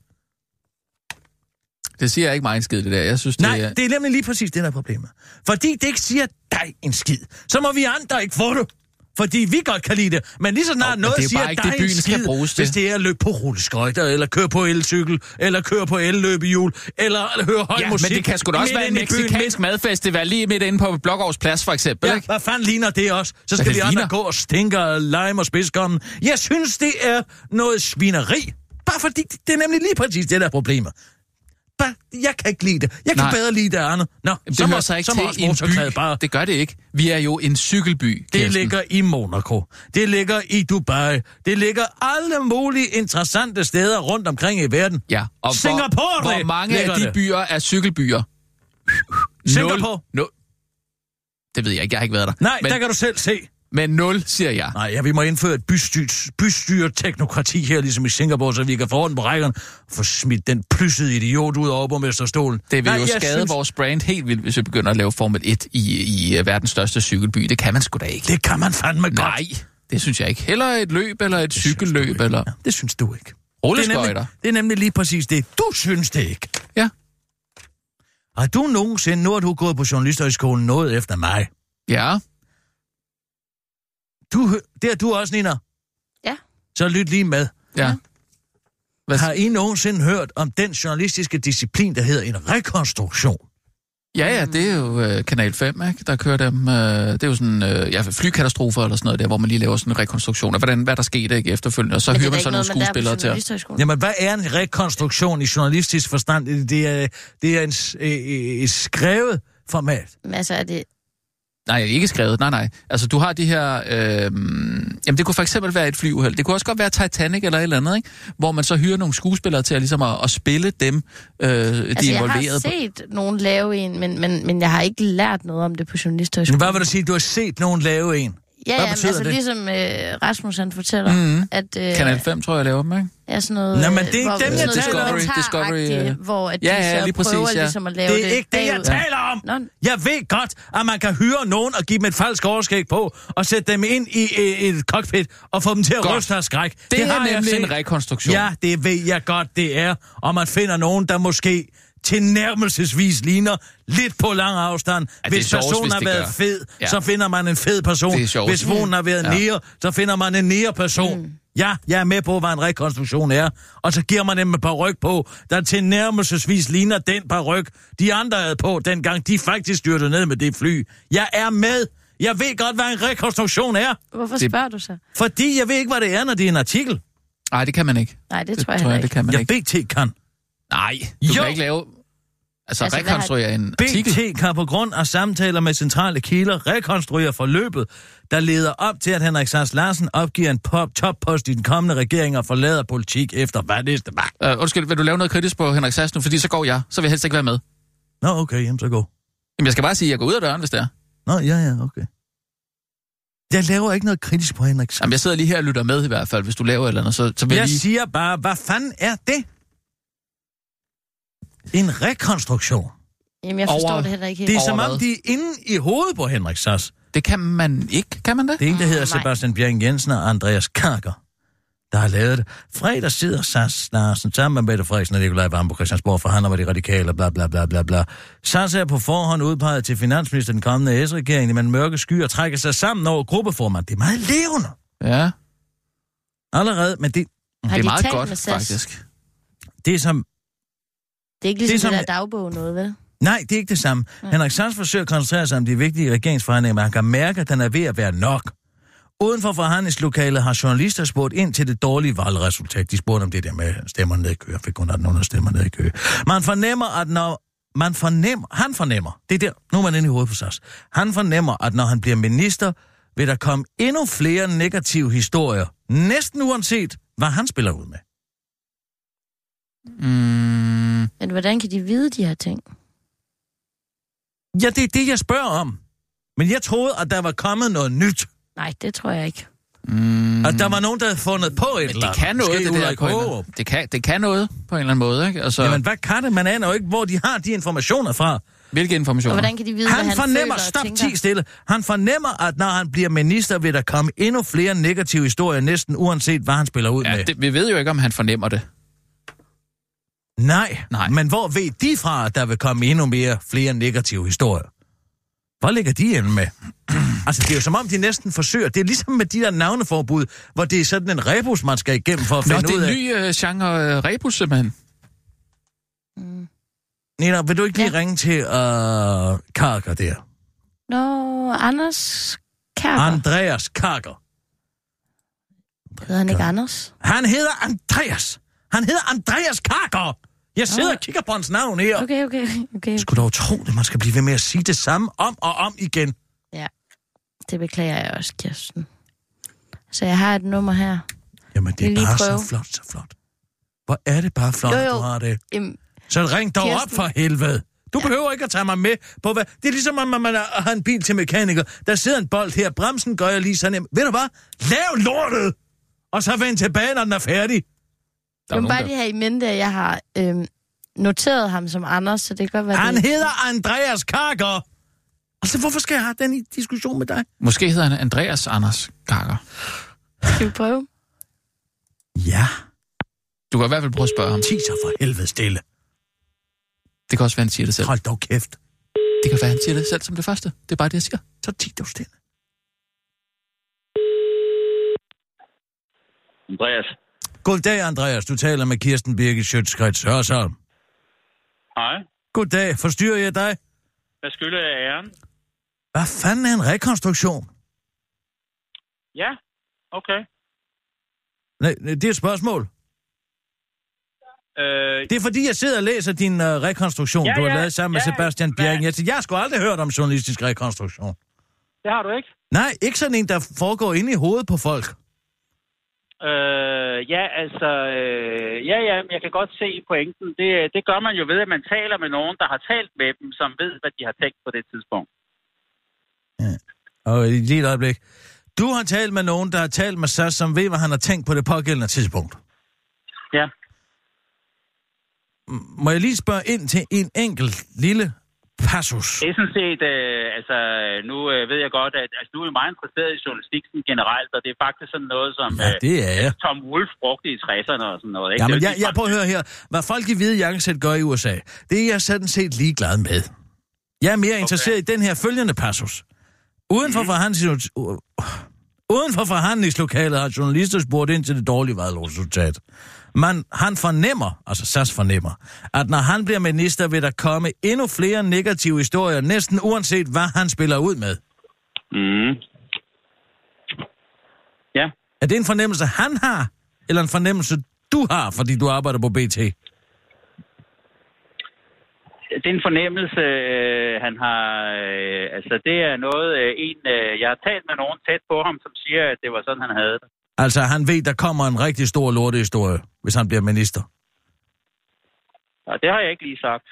Det siger ikke mig en skid, det der. Jeg synes, det Nej, er... det er nemlig lige præcis det, der er problemet. Fordi det ikke siger dig en skid, så må vi andre ikke få det. Fordi vi godt kan lide det. Men lige så snart men noget det er siger ikke dig det, en byen skal skid, bruges til. hvis det er at løbe på rulleskøjter, eller køre på elcykel, eller køre på elløbehjul, eller høre høj Ja, musik. men det kan sgu da også være en byen, meksikansk madfestival lige midt inde på Blågårds Plads, for eksempel, Ja, ikke? hvad fanden ligner det også? Så skal vi andre gå og stinke af lime og spidskommen. Jeg synes, det er noget svineri. Bare fordi, det er nemlig lige præcis det, der er problemet. Jeg kan ikke lide det. Jeg kan Nej. bedre lide det andet. Nå, Det så må, sig ikke så må til en by. bare Det gør det ikke. Vi er jo en cykelby, Det Kirsten. ligger i Monaco. Det ligger i Dubai. Det ligger alle mulige interessante steder rundt omkring i verden. Ja, og Singapore, hvor, hvor mange af de det. byer er cykelbyer? Singapore? Nul. Det ved jeg ikke, jeg har ikke været der. Nej, men, der kan du selv se. Men 0, siger jeg. Nej, ja, vi må indføre et bystyrt, bystyret teknokrati her, ligesom i Singapore, så vi kan få orden på rækkerne og få smidt den plyssede idiot ud over borgmesterstolen. Det vil Nej, jo skade synes, vores brand helt vildt, hvis vi begynder at lave Formel 1 i, i øh, verdens største cykelby. Det kan man sgu da ikke. Det kan man fandme godt. Nej, det synes jeg ikke. Heller et løb eller et Det cykelløb eller Ja, det synes du ikke. Det er, rulleskøjter. nemlig, det er nemlig lige præcis det. Du synes det ikke. Ja. Har du nogensinde, nu har du gået på journalisterhøjskolen, noget efter mig? Ja, Du, det er du også, Nina. Ja. Så lyt lige med. ja. Hvad, Har I nogensinde hørt om den journalistiske disciplin, der hedder en rekonstruktion? ja, ja, det er jo øh, Kanal 5, ikke? der kører dem. Øh, det er jo sådan øh, ja, flykatastrofer eller sådan noget der, hvor man lige laver sådan en rekonstruktion af, hvordan, hvad der skete ikke efterfølgende, og så hører er man sådan nogle skuespillere til. Jamen, hvad er en rekonstruktion i journalistisk forstand? Det er, det er en s- øh, øh, et skrevet format. Men altså, er det... Nej, ikke skrevet, nej, nej. Altså, du har de her... Øh, jamen, det kunne for eksempel være et flyuheld. Det kunne også godt være Titanic eller et eller andet, ikke? Hvor man så hyrer nogle skuespillere til at, ligesom at, at spille dem, øh, de Altså, jeg har involverede. på. set nogen lave en, men, men, men jeg har ikke lært noget om det på journalisthøjskolen. Hvad vil du sige? Du har set nogen lave en? Ja, Hvad ja, men betyder altså det? ligesom øh, Rasmus han fortæller, Mhm. at øh, Kanal 5, tror jeg, laver dem, ikke? er sådan noget... Nå, men det er ikke dem, jeg taler om. Discovery, øh, hvor at ja, de ja, så lige præcis, prøver ja. ligesom at lave Det er ikke det, jeg taler om. Nå, Jeg ved godt, at man kan hyre nogen og give dem et falsk overskæg på, og sætte dem ind i øh, et cockpit og få dem til at Godt. ryste af skræk. Det, det er har jeg nemlig set. en rekonstruktion. Ja, det ved jeg godt, det er. Og man finder nogen, der måske tilnærmelsesvis ligner lidt på lang afstand. Ja, det hvis sjovest, personen hvis har det været gør. fed, Ja. så finder man en fed person. Det er sjovest. Hvis hun har været Ja. nære, så finder man en nære person. Mm. Ja, jeg er med på, hvad en rekonstruktion er. Og så giver man dem et par ryg på, der tilnærmelsesvis ligner den par ryg, de andre havde på, dengang de faktisk styrtede ned med det fly. Jeg er med. Jeg ved godt, hvad en rekonstruktion er. hvorfor Det- spørger du så? Fordi jeg ved ikke, hvad det er, når det er en artikel. Nej, det kan man ikke. Nej, det, Det tror jeg tror jeg, det ikke. kan man Jeg ikke. BT kan. Nej, du Jo. kan ikke lave... Altså, Altså, rekonstruere en artikel. BT kan på grund af samtaler med centrale kilder rekonstruere forløbet, der leder op til, at Henrik Sars Larsen opgiver en pop toppost i den kommende regering og forlader politik efter hvad næste var. Uh, undskyld, vil du lave noget kritisk på Henrik Sass nu? Fordi så går jeg. Så vil jeg helst ikke være med. Nå, okay, jamen så gå. Jamen, jeg skal bare sige, at jeg går ud af døren, hvis det er. Nå, ja, ja, okay. Jeg laver ikke noget kritisk på Henrik Sars. Jamen, jeg sidder lige her og lytter med i hvert fald. Hvis du laver et eller andet, så, så vil jeg Jeg lige... siger bare, hvad fanden er det? En rekonstruktion. Jamen, jeg forstår Over- det heller ikke Det helt. er som om, de er inde i hovedet på Henrik Sass. Det kan man ikke, kan man det? Det er en, der hedder nej. Sebastian Bjerg Jensen og Andreas Karker, der har lavet det. Fredag sidder Sass Larsen sammen med Mette Frederiksen og Nikolaj Vambo Christiansborg, forhandler med de radikale, bla bla bla bla bla. Sass er på forhånd udpeget til finansminister den kommende S-regering, men mørke skyer trækker sig sammen over gruppeformand. Det er meget levende. Ja, Allerede, men det, Har det er de meget godt, faktisk. det er som... Det er ikke ligesom Det er det, som- der dagbog noget, vel? Nej, det er ikke det samme. Henrik Sass forsøger at koncentrere sig om de vigtige regeringsforhandlinger, men han kan mærke, at den er ved at være nok. Uden for forhandlingslokalet har journalister spurgt ind til det dårlige valgresultat. De spurgte om det der med stemmer ned i kø. Jeg fik kun 1800 stemmer ned i kø. Man fornemmer, at når man fornemmer, han fornemmer, det er der, nu er man inde i hovedet på SAS. Han fornemmer, at når han bliver minister, vil der komme endnu flere negative historier, næsten uanset, hvad han spiller ud med. Mm, Men hvordan kan de vide de her ting? Ja, det er det, jeg spørger om. Men jeg troede, at der var kommet noget nyt. Nej, det tror jeg ikke. mm, At der var nogen, der havde fundet på et men eller det andet. kan noget, Måske det der. På en det, kan, det kan noget, på en eller anden måde, ikke? Altså, Jamen, hvad kan det? Man aner jo ikke, hvor de har de informationer fra. hvilke Og informationer? hvordan kan de vide, hvad Han han fornemmer, føler og stop, tænker? ti stille. Han fornemmer, at når han bliver minister, vil der komme endnu flere negative historier, næsten uanset, hvad han spiller ud Ja, med. det, vi ved jo ikke, om han fornemmer det. Nej. Nej. men hvor ved de fra, at der vil komme endnu mere flere negative historier? Hvor ligger de inde med? <clears throat> altså, det er jo som om, de næsten forsøger. Det er ligesom med de der navneforbud, hvor det er sådan en rebus, man skal igennem for at Nå, finde det ud er af. en ny øh, genre øh, rebus, simpelthen. Mm. Nina, vil du ikke lige Ja. ringe til uh, Karker der? Nå, Anders Kærker. Andreas Karker. Hedder han ikke Anders? Han hedder Andreas. Han hedder Andreas Karker. Jeg sidder Nå. og kigger på hans navn her. Okay, okay, okay. Skulle dog tro det, man skal blive ved med at sige det samme om og om igen. Det beklager jeg også, Kirsten. Så jeg har et nummer her. Jamen, det er bare prøve? så flot, så flot. Hvor er det bare flot, Jo, at jo. du har det. Øhm, Så ring dog op Kirsten. for helvede. Du behøver ikke at tage mig med på hvad... Det er ligesom, om man er- har en bil til mekaniker. Der sidder en bold her. Bremsen gør jeg lige sådan. Jamen, Ved du hvad? Lav lortet! Og så vend tilbage, når den er færdig. Der er må bare der... lige have i mente, at jeg har øhm, noteret ham som Anders, så det kan godt være Han det. hedder Andreas Karker. Altså, hvorfor skal jeg have den i diskussion med dig? Måske hedder han Andreas Anders Karker. Skal vi prøve? Ja. Du kan i hvert fald prøve at spørge ham. Ti så for helvede stille. Det kan også være, han siger det selv. Hold dog kæft. Det kan være, han siger det selv som det første. Det er bare det, jeg siger. Så ti dog stille. Andreas. Goddag, Andreas. Du taler med Kirsten Birgit Schøtzgrads Hørsholm. Hej. Goddag. Forstyrrer jeg dig? Hvad skylder jeg æren? Hvad fanden er en rekonstruktion? Ja, okay. Nej, det er et spørgsmål. Øh, Det er fordi, jeg sidder og læser din uh, rekonstruktion, Ja, du har ja, lavet sammen med ja, Sebastian hvad? Bjerg. Jeg, jeg har sgu aldrig hørt om journalistisk rekonstruktion. det har du ikke? Nej, ikke sådan en, der foregår inde i hovedet på folk. Øh, ja, altså, øh, ja, ja, jeg kan godt se pointen. Det, det gør man jo ved, at man taler med nogen, der har talt med dem, som ved, hvad de har tænkt på det tidspunkt. Og i lige et øjeblik. Du har talt med nogen, der har talt med SAS, som ved, hvad han har tænkt på det pågældende tidspunkt. Ja. Må jeg lige spørge ind til en enkelt lille passus? Det er sådan set, øh, altså, nu øh, ved jeg godt, at altså, du er meget interesseret i journalistikken generelt, og det er faktisk sådan noget, som Ja, det er jeg. øh, Tom Wolfe brugte i 60'erne og sådan noget. Ikke? Ja, Det men jo jeg, jeg prøver at høre her. Hvad folk i hvide jakkesæt gør i USA, det er jeg sådan set ligeglad med. Jeg er mere interesseret i den her følgende passus. Uden for, forhandlings... Uden for forhandlingslokalet har journalister spurgt ind til det dårlige valgresultat. Man, han fornemmer, altså SAS fornemmer, at når han bliver minister, vil der komme endnu flere negative historier, næsten uanset hvad han spiller ud med. Mm. Ja, Er det en fornemmelse, han har, eller en fornemmelse, du har, fordi du arbejder på BT? Det er en fornemmelse, øh, han har... Øh, altså, det er noget, øh, en... Øh, jeg har talt med nogen tæt på ham, som siger, at det var sådan, han havde det. Altså, han ved, der kommer en rigtig stor lortehistorie, hvis han bliver minister. Og det har jeg ikke lige sagt.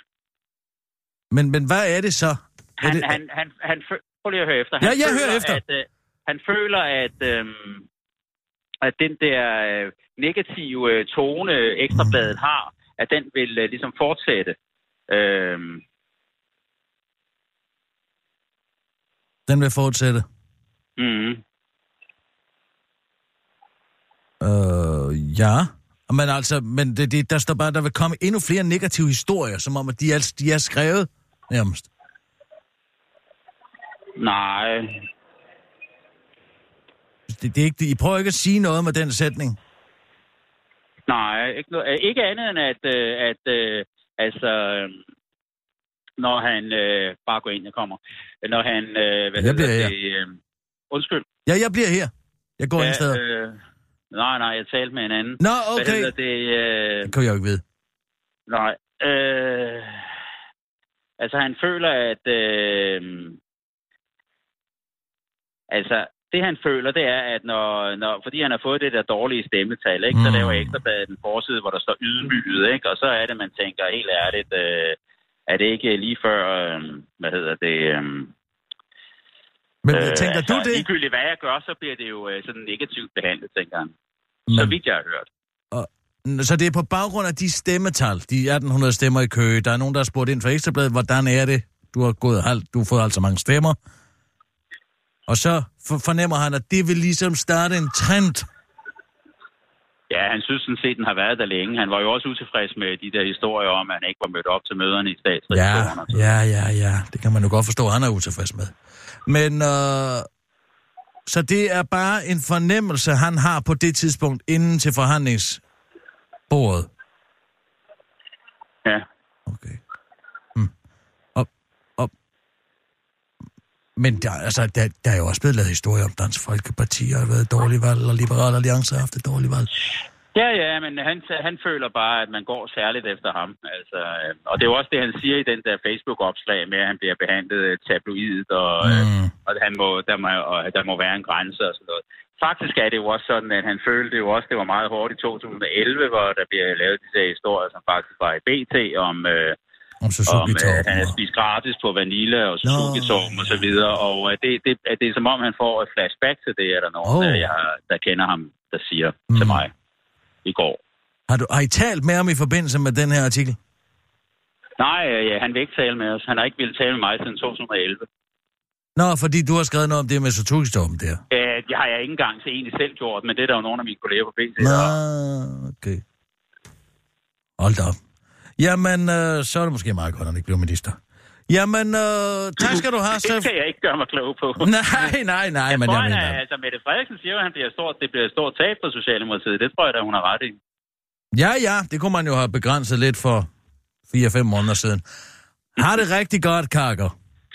Men, men hvad er det så? Er Han, det, han, han, han, fø- prøv lige at høre efter. Ja, Han jeg føler, hører efter. At, øh, han føler, at, øh, at den der øh, negative øh, tone, Ekstrabladet har, at den vil øh, ligesom fortsætte. Øh, Den vil fortsætte. mm, Øh, ja. Men altså, men det, det, der står bare, der vil komme endnu flere negative historier, som om, at de er, de er skrevet nærmest. nej, Det, det er ikke, I prøver ikke at sige noget med den sætning. nej, ikke, noget, ikke andet end at, øh, at øh, altså, øh, når han, øh, bare gå ind, jeg kommer, når han, øh, hvad Jeg bliver her. det, øh, undskyld. Ja, jeg bliver her. Jeg går ja, ind øh, nej, nej, jeg talte med en anden. Nå, Hvad okay. hedder det, øh, Det kan jeg jo ikke vide. Nej. Øh, altså, han føler, at... Øh, altså, det han føler, det er, at når, når, fordi han har fået det der dårlige stemmetal, ikke, så Mm. laver Ekstrabladet en forside, hvor der står ydmyget, ikke? og så er det, man tænker helt ærligt, øh, er det ikke lige før, øh, hvad hedder det... Øh, Men øh, tænker altså, du det? Ligegyldigt hvad jeg gør, så bliver det jo øh, sådan negativt behandlet, tænker han. Så Men, vidt jeg har hørt. så det er på baggrund af de stemmetal, de 1800 stemmer i kø. Der er nogen, der har spurgt ind fra Ekstrabladet, hvordan er det? Du har, gået, du har fået altså mange stemmer. Og så for, fornemmer han, at det vil ligesom starte en trend. Ja, han synes sådan set, den har været der længe. Han var jo også utilfreds med de der historier om, at han ikke var mødt op til møderne i Ja, statsrevisionen. så ja, ja, ja. Det kan man jo godt forstå, at han er utilfreds med. Men, øh, så det er bare en fornemmelse, han har på det tidspunkt inden til forhandlingsbordet. Ja. Okay. Hmm. Og, og, men der, altså, der, der er jo også blevet lavet historier om Dansk Folkeparti har været et dårligt valg, og Liberal Alliance har haft et dårligt valg. Ja, ja, men han, han føler bare, at man går særligt efter ham. Altså, øh, og det er jo også det, han siger i den der Facebook-opslag med, at han bliver behandlet øh, tabloidt, og, mm. Mm. og, han må, der må, og der må være en grænse og sådan noget. Faktisk er det jo også sådan, at han følte jo også, det var meget hårdt i 2011, hvor der bliver lavet de der historier, som faktisk var i BT, om, øh, Om om Suzuki øh, han har spist gratis på Vanilla og. Suzuki Torben og så videre. Og øh, det, det, det er som om, han får et flashback til det, er der nogen, Oh. oh. jeg, der kender ham, der siger mm. til mig i går. Har, du, har I talt med ham i forbindelse med den her artikel? Nej, øh, ja, han vil ikke tale med os. Han har ikke ville tale med mig siden 2011. Nå, fordi du har skrevet noget om det med Suzuki Torben der. Øh, det har jeg ikke engang til egentlig selv gjort, men det er der jo nogle af mine kolleger på BT. Nå, der okay. Hold da op. Jamen, øh, så er det måske meget godt, at han ikke bliver minister. Jamen, øh, tak skal du have, Det Steff. kan jeg ikke gøre mig klog på. <laughs> Nej, nej, nej, jeg men tror, jeg mener... er, altså, Mette Frederiksen siger jo, at han bliver stort, det bliver et stort tab for Socialdemokratiet. Det tror jeg da, hun har ret i. Ja, ja, det kunne man jo have begrænset lidt for 4-5 måneder siden. Har det rigtig godt, Kakker.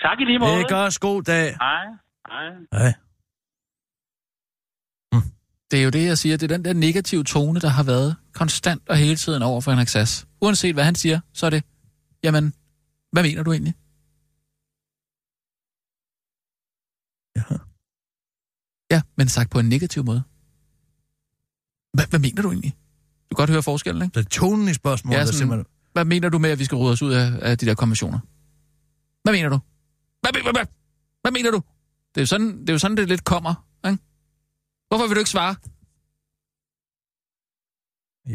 Tak i lige måde. Det er også god dag. Hej. Hej. Hej. Det er jo det, jeg siger. Det er den der negative tone, der har været konstant og hele tiden over for Henrik Sass. Uanset hvad han siger, så er det, jamen, hvad mener du egentlig? Ja. Ja, men sagt på en negativ måde. Hvad, hvad mener du egentlig? Du kan godt høre forskellen, ikke? Så tonen i spørgsmålet Ja, er sådan- simpelthen... Hvad mener du med, at vi skal rode os ud af, af de der konventioner? Hvad mener du? Hvad, hvad, hvad, hvad, hvad mener du? Det er, jo sådan, det er jo sådan, det lidt kommer, ikke? Hvorfor vil du ikke svare?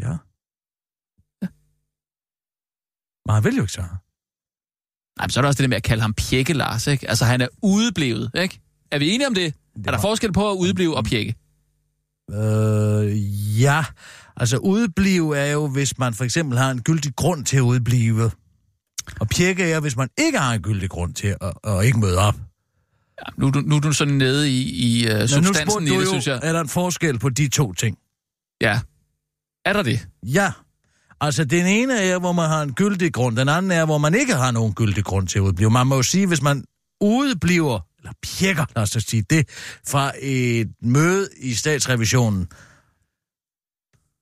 Ja. Men han vil jo ikke svare. Nej, men så er der også det der med at kalde ham pjekke Lars, ikke? Altså, han er udeblevet, ikke? Er vi enige om det? Det Er der var- forskel på at udeblive og pjekke? Øh, ja. Altså, udeblive er jo, hvis man for eksempel har en gyldig grund til at udeblive. Og pjekke er, hvis man ikke har en gyldig grund til at, at ikke møde op. Ja, nu, du- nu er du sådan nede i, i uh, nu substansen i det, jo, synes jeg. er der en forskel på de to ting? Ja. Er der det? Ja. Altså, den ene er, hvor man har en gyldig grund. Den anden er, hvor man ikke har nogen gyldig grund til at udblive. Man må jo sige, hvis man udebliver, eller pjekker, lad os sige det, fra et møde i statsrevisionen,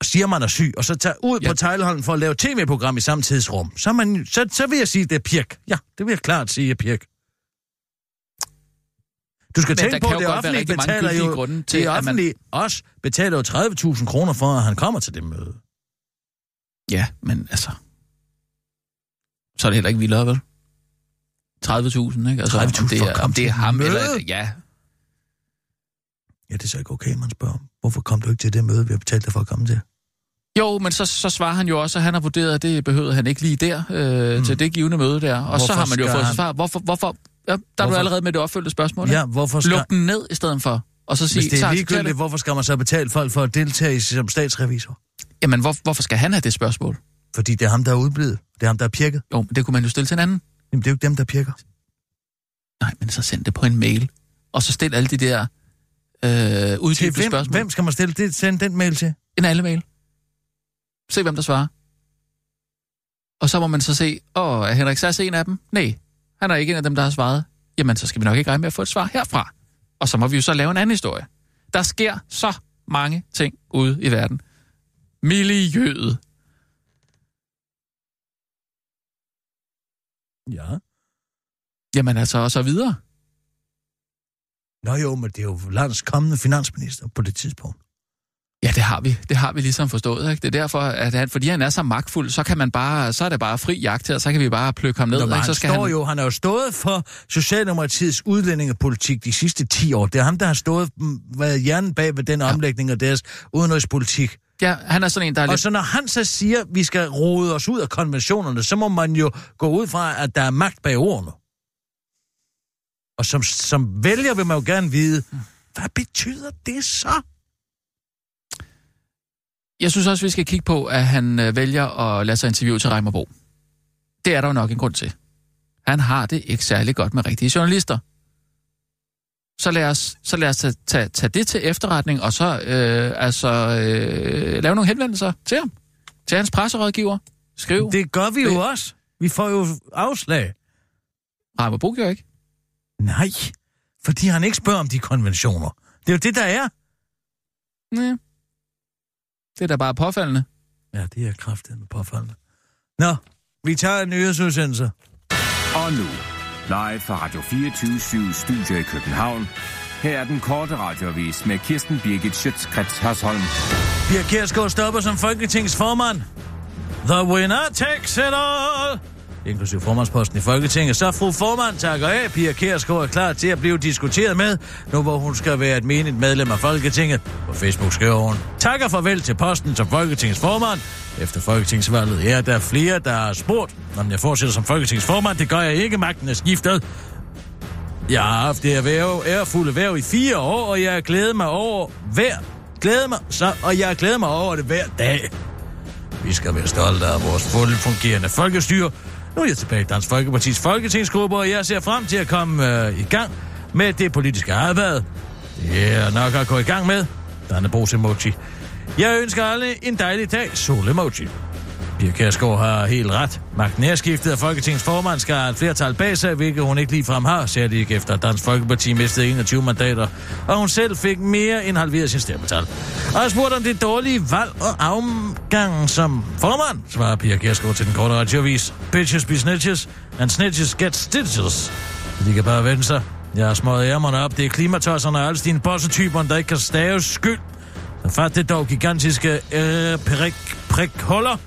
siger, man er syg, og så tager ud Ja. på Tejleholm for at lave tv-program i samme tidsrum, så, man, så, så vil jeg sige, det er pjek. Ja, det vil jeg klart sige er pjek. Du skal Men tænke på, at det offentlige betaler jo, grunde til, det at man- offentlige også betaler jo 30.000 kroner for, at han kommer til det møde. Ja, men altså... Så er det heller ikke vildere, vel? 30.000, ikke? Altså, 30.000 om det er, om det er ham møde? eller... Ja, Ja, det er så ikke okay, man spørger. Hvorfor kom du ikke til det møde, vi har betalt dig for at komme til? Jo, men så, så svarer han jo også, at han har vurderet, at det behøvede han ikke lige der, øh, mm. til det givende møde der. Og Hvorfor så har man jo fået han- svar. Hvorfor, hvorfor, ja, der er du Hvorfor? allerede med det opfølgende spørgsmål. Ja, hvorfor skal... Luk den ned i stedet for. Og så sige, Hvis det er ligegyldigt, hvorfor skal man så betale folk for at deltage som statsrevisor? Jamen, hvor, hvorfor skal han have det spørgsmål? Fordi det er ham, der er udblevet. Det er ham, der er pirket. Jo, men det kunne man jo stille til en anden. Jamen, det er jo ikke dem, der pirker. Nej, men så send det på en mail. Og så stil alle de der øh, uddybende hvem, spørgsmål. hvem skal man stille det, sende den mail til? En alle mail. Se, hvem der svarer. Og så må man så se, åh, er Henrik Sass en af dem? Nej, han er ikke en af dem, der har svaret. Jamen, så skal vi nok ikke regne med at få et svar herfra. Og så må vi jo så lave en anden historie. Der sker så mange ting ude i verden. Miljøet. Ja. Jamen altså, og så videre. Nå jo, men det er jo landets kommende finansminister på det tidspunkt. Ja, det har vi. Det har vi ligesom forstået. Ikke? Det er derfor, at han, fordi han er så magtfuld, så, kan man bare, så er det bare fri jagt og så kan vi bare plukke ham ned. Nå, ikke? Så skal står han... jo, han har jo stået for Socialdemokratiets udlændingepolitik de sidste 10 år. Det er ham, der har stået mm, været hjernen bag ved den Ja. omlægning af deres udenrigspolitik. Ja, han er sådan en, der er Og lidt... så når han så siger, at vi skal rode os ud af konventionerne, så må man jo gå ud fra, at der er magt bag ordene. Og som, som vælger vil man jo gerne vide, hvad betyder det så? Jeg synes også, vi skal kigge på, at han øh, vælger at lade sig interviewe til Reimerbo. Det er der jo nok en grund til. Han har det ikke særlig godt med rigtige journalister. Så lad os, så lad os tage, tage, tage det til efterretning, og så øh, altså, øh, lave nogle henvendelser til ham. Til hans presserådgiver. Skriv. Det... Gør vi jo Det- også. Vi får jo afslag. Reimerbo gør ikke. Nej, fordi han ikke spørger om de konventioner. Det er jo det, der er. Nej. Det er da bare påfaldende. Ja, det er kraftigt med påfaldende. Nå, vi tager en nyhedsudsendelse. Og nu, live fra Radio 24 Studio i København. Her er den korte radiovis med Kirsten Birgit Schøtzgrads Hasholm. Pia Kjærsgaard stopper som Folketingets formand. The winner takes it all inklusive formandsposten i Folketinget. Så fru formand takker af. Pia Kærsgaard er klar til at blive diskuteret med, nu hvor hun skal være et menigt medlem af Folketinget. På Facebook skriver hun, takker farvel til posten som Folketingets formand. Efter Folketingsvalget er der flere, der har spurgt, om jeg fortsætter som Folketingets formand. Det gør jeg ikke. Magten er skiftet. Jeg har haft det erhverv, ærefulde værv i fire år, og jeg har glædet mig over hver glædet mig, så, og jeg glæder mig over det hver dag. Vi skal være stolte af vores fuldt fungerende folkestyre. Nu er jeg tilbage i Dansk Folkeparti's folketingsgruppe, og jeg ser frem til at komme øh, i gang med det politiske arbejde. Det er nok at gå i gang med. Dannebros emoji. Jeg ønsker alle en dejlig dag. Sol emoji. Pia Kærsgaard har helt ret. Magten er skiftet af Folketingets formand skal have et flertal bag sig, hvilket hun ikke ligefrem har, særligt ikke efter at Dansk Folkeparti mistede 21 mandater, og hun selv fik mere end halveret sin stemmetal. Og jeg spurgte om det dårlige valg og afgang som formand, svarer Pia Kærsgaard til den korte radioavis. Bitches be snitches, and snitches get stitches. De kan bare vende sig. Jeg har smået ærmerne op. Det er klimatosserne og alle dine bossetyper, der ikke kan stave skyld. Så fat det dog gigantiske øh, prik, prik huller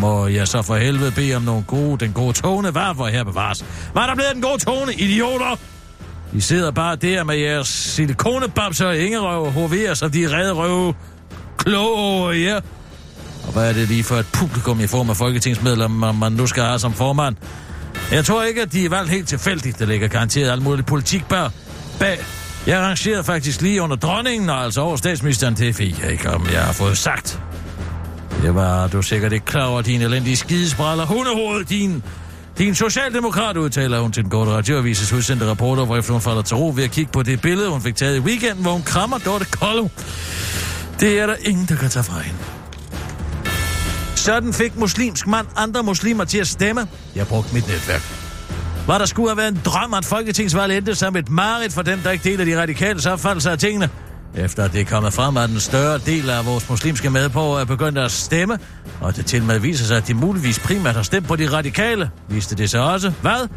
må jeg så for helvede bede om nogle gode, den gode tone var, hvor her bevares. Var der blevet den gode tone, idioter? I sidder bare der med jeres silikonebabser og ingerøv og hoverer, som de redde røve kloge over jer. Og hvad er det lige for et publikum i form af folketingsmedlemmer, man nu skal have som formand? Jeg tror ikke, at de er valgt helt tilfældigt. Der ligger garanteret alt muligt politik bag. bag. Jeg arrangerede faktisk lige under dronningen, og altså over statsministeren. Det fik jeg ikke, om jeg har fået sagt. Det var du sikkert ikke klar over, din elendige skidespraller. Hundehoved, din... Din socialdemokrat udtaler hun til den korte radioavises udsendte rapporter, hvor hun falder til ro ved at kigge på det billede, hun fik taget i weekenden, hvor hun krammer Dorte Kollo. Det er der ingen, der kan tage fra hende. Sådan fik muslimsk mand andre muslimer til at stemme. Jeg brugte mit netværk. Var der skulle have været en drøm, at folketingsvalget endte som et mareridt for dem, der ikke deler de radikale opfattelser af tingene. Efter det er kommet frem, at den større del af vores muslimske medborgere er begyndt at stemme, og det til med viser sig, at de muligvis primært har stemt på de radikale, viste det sig også. Hvad?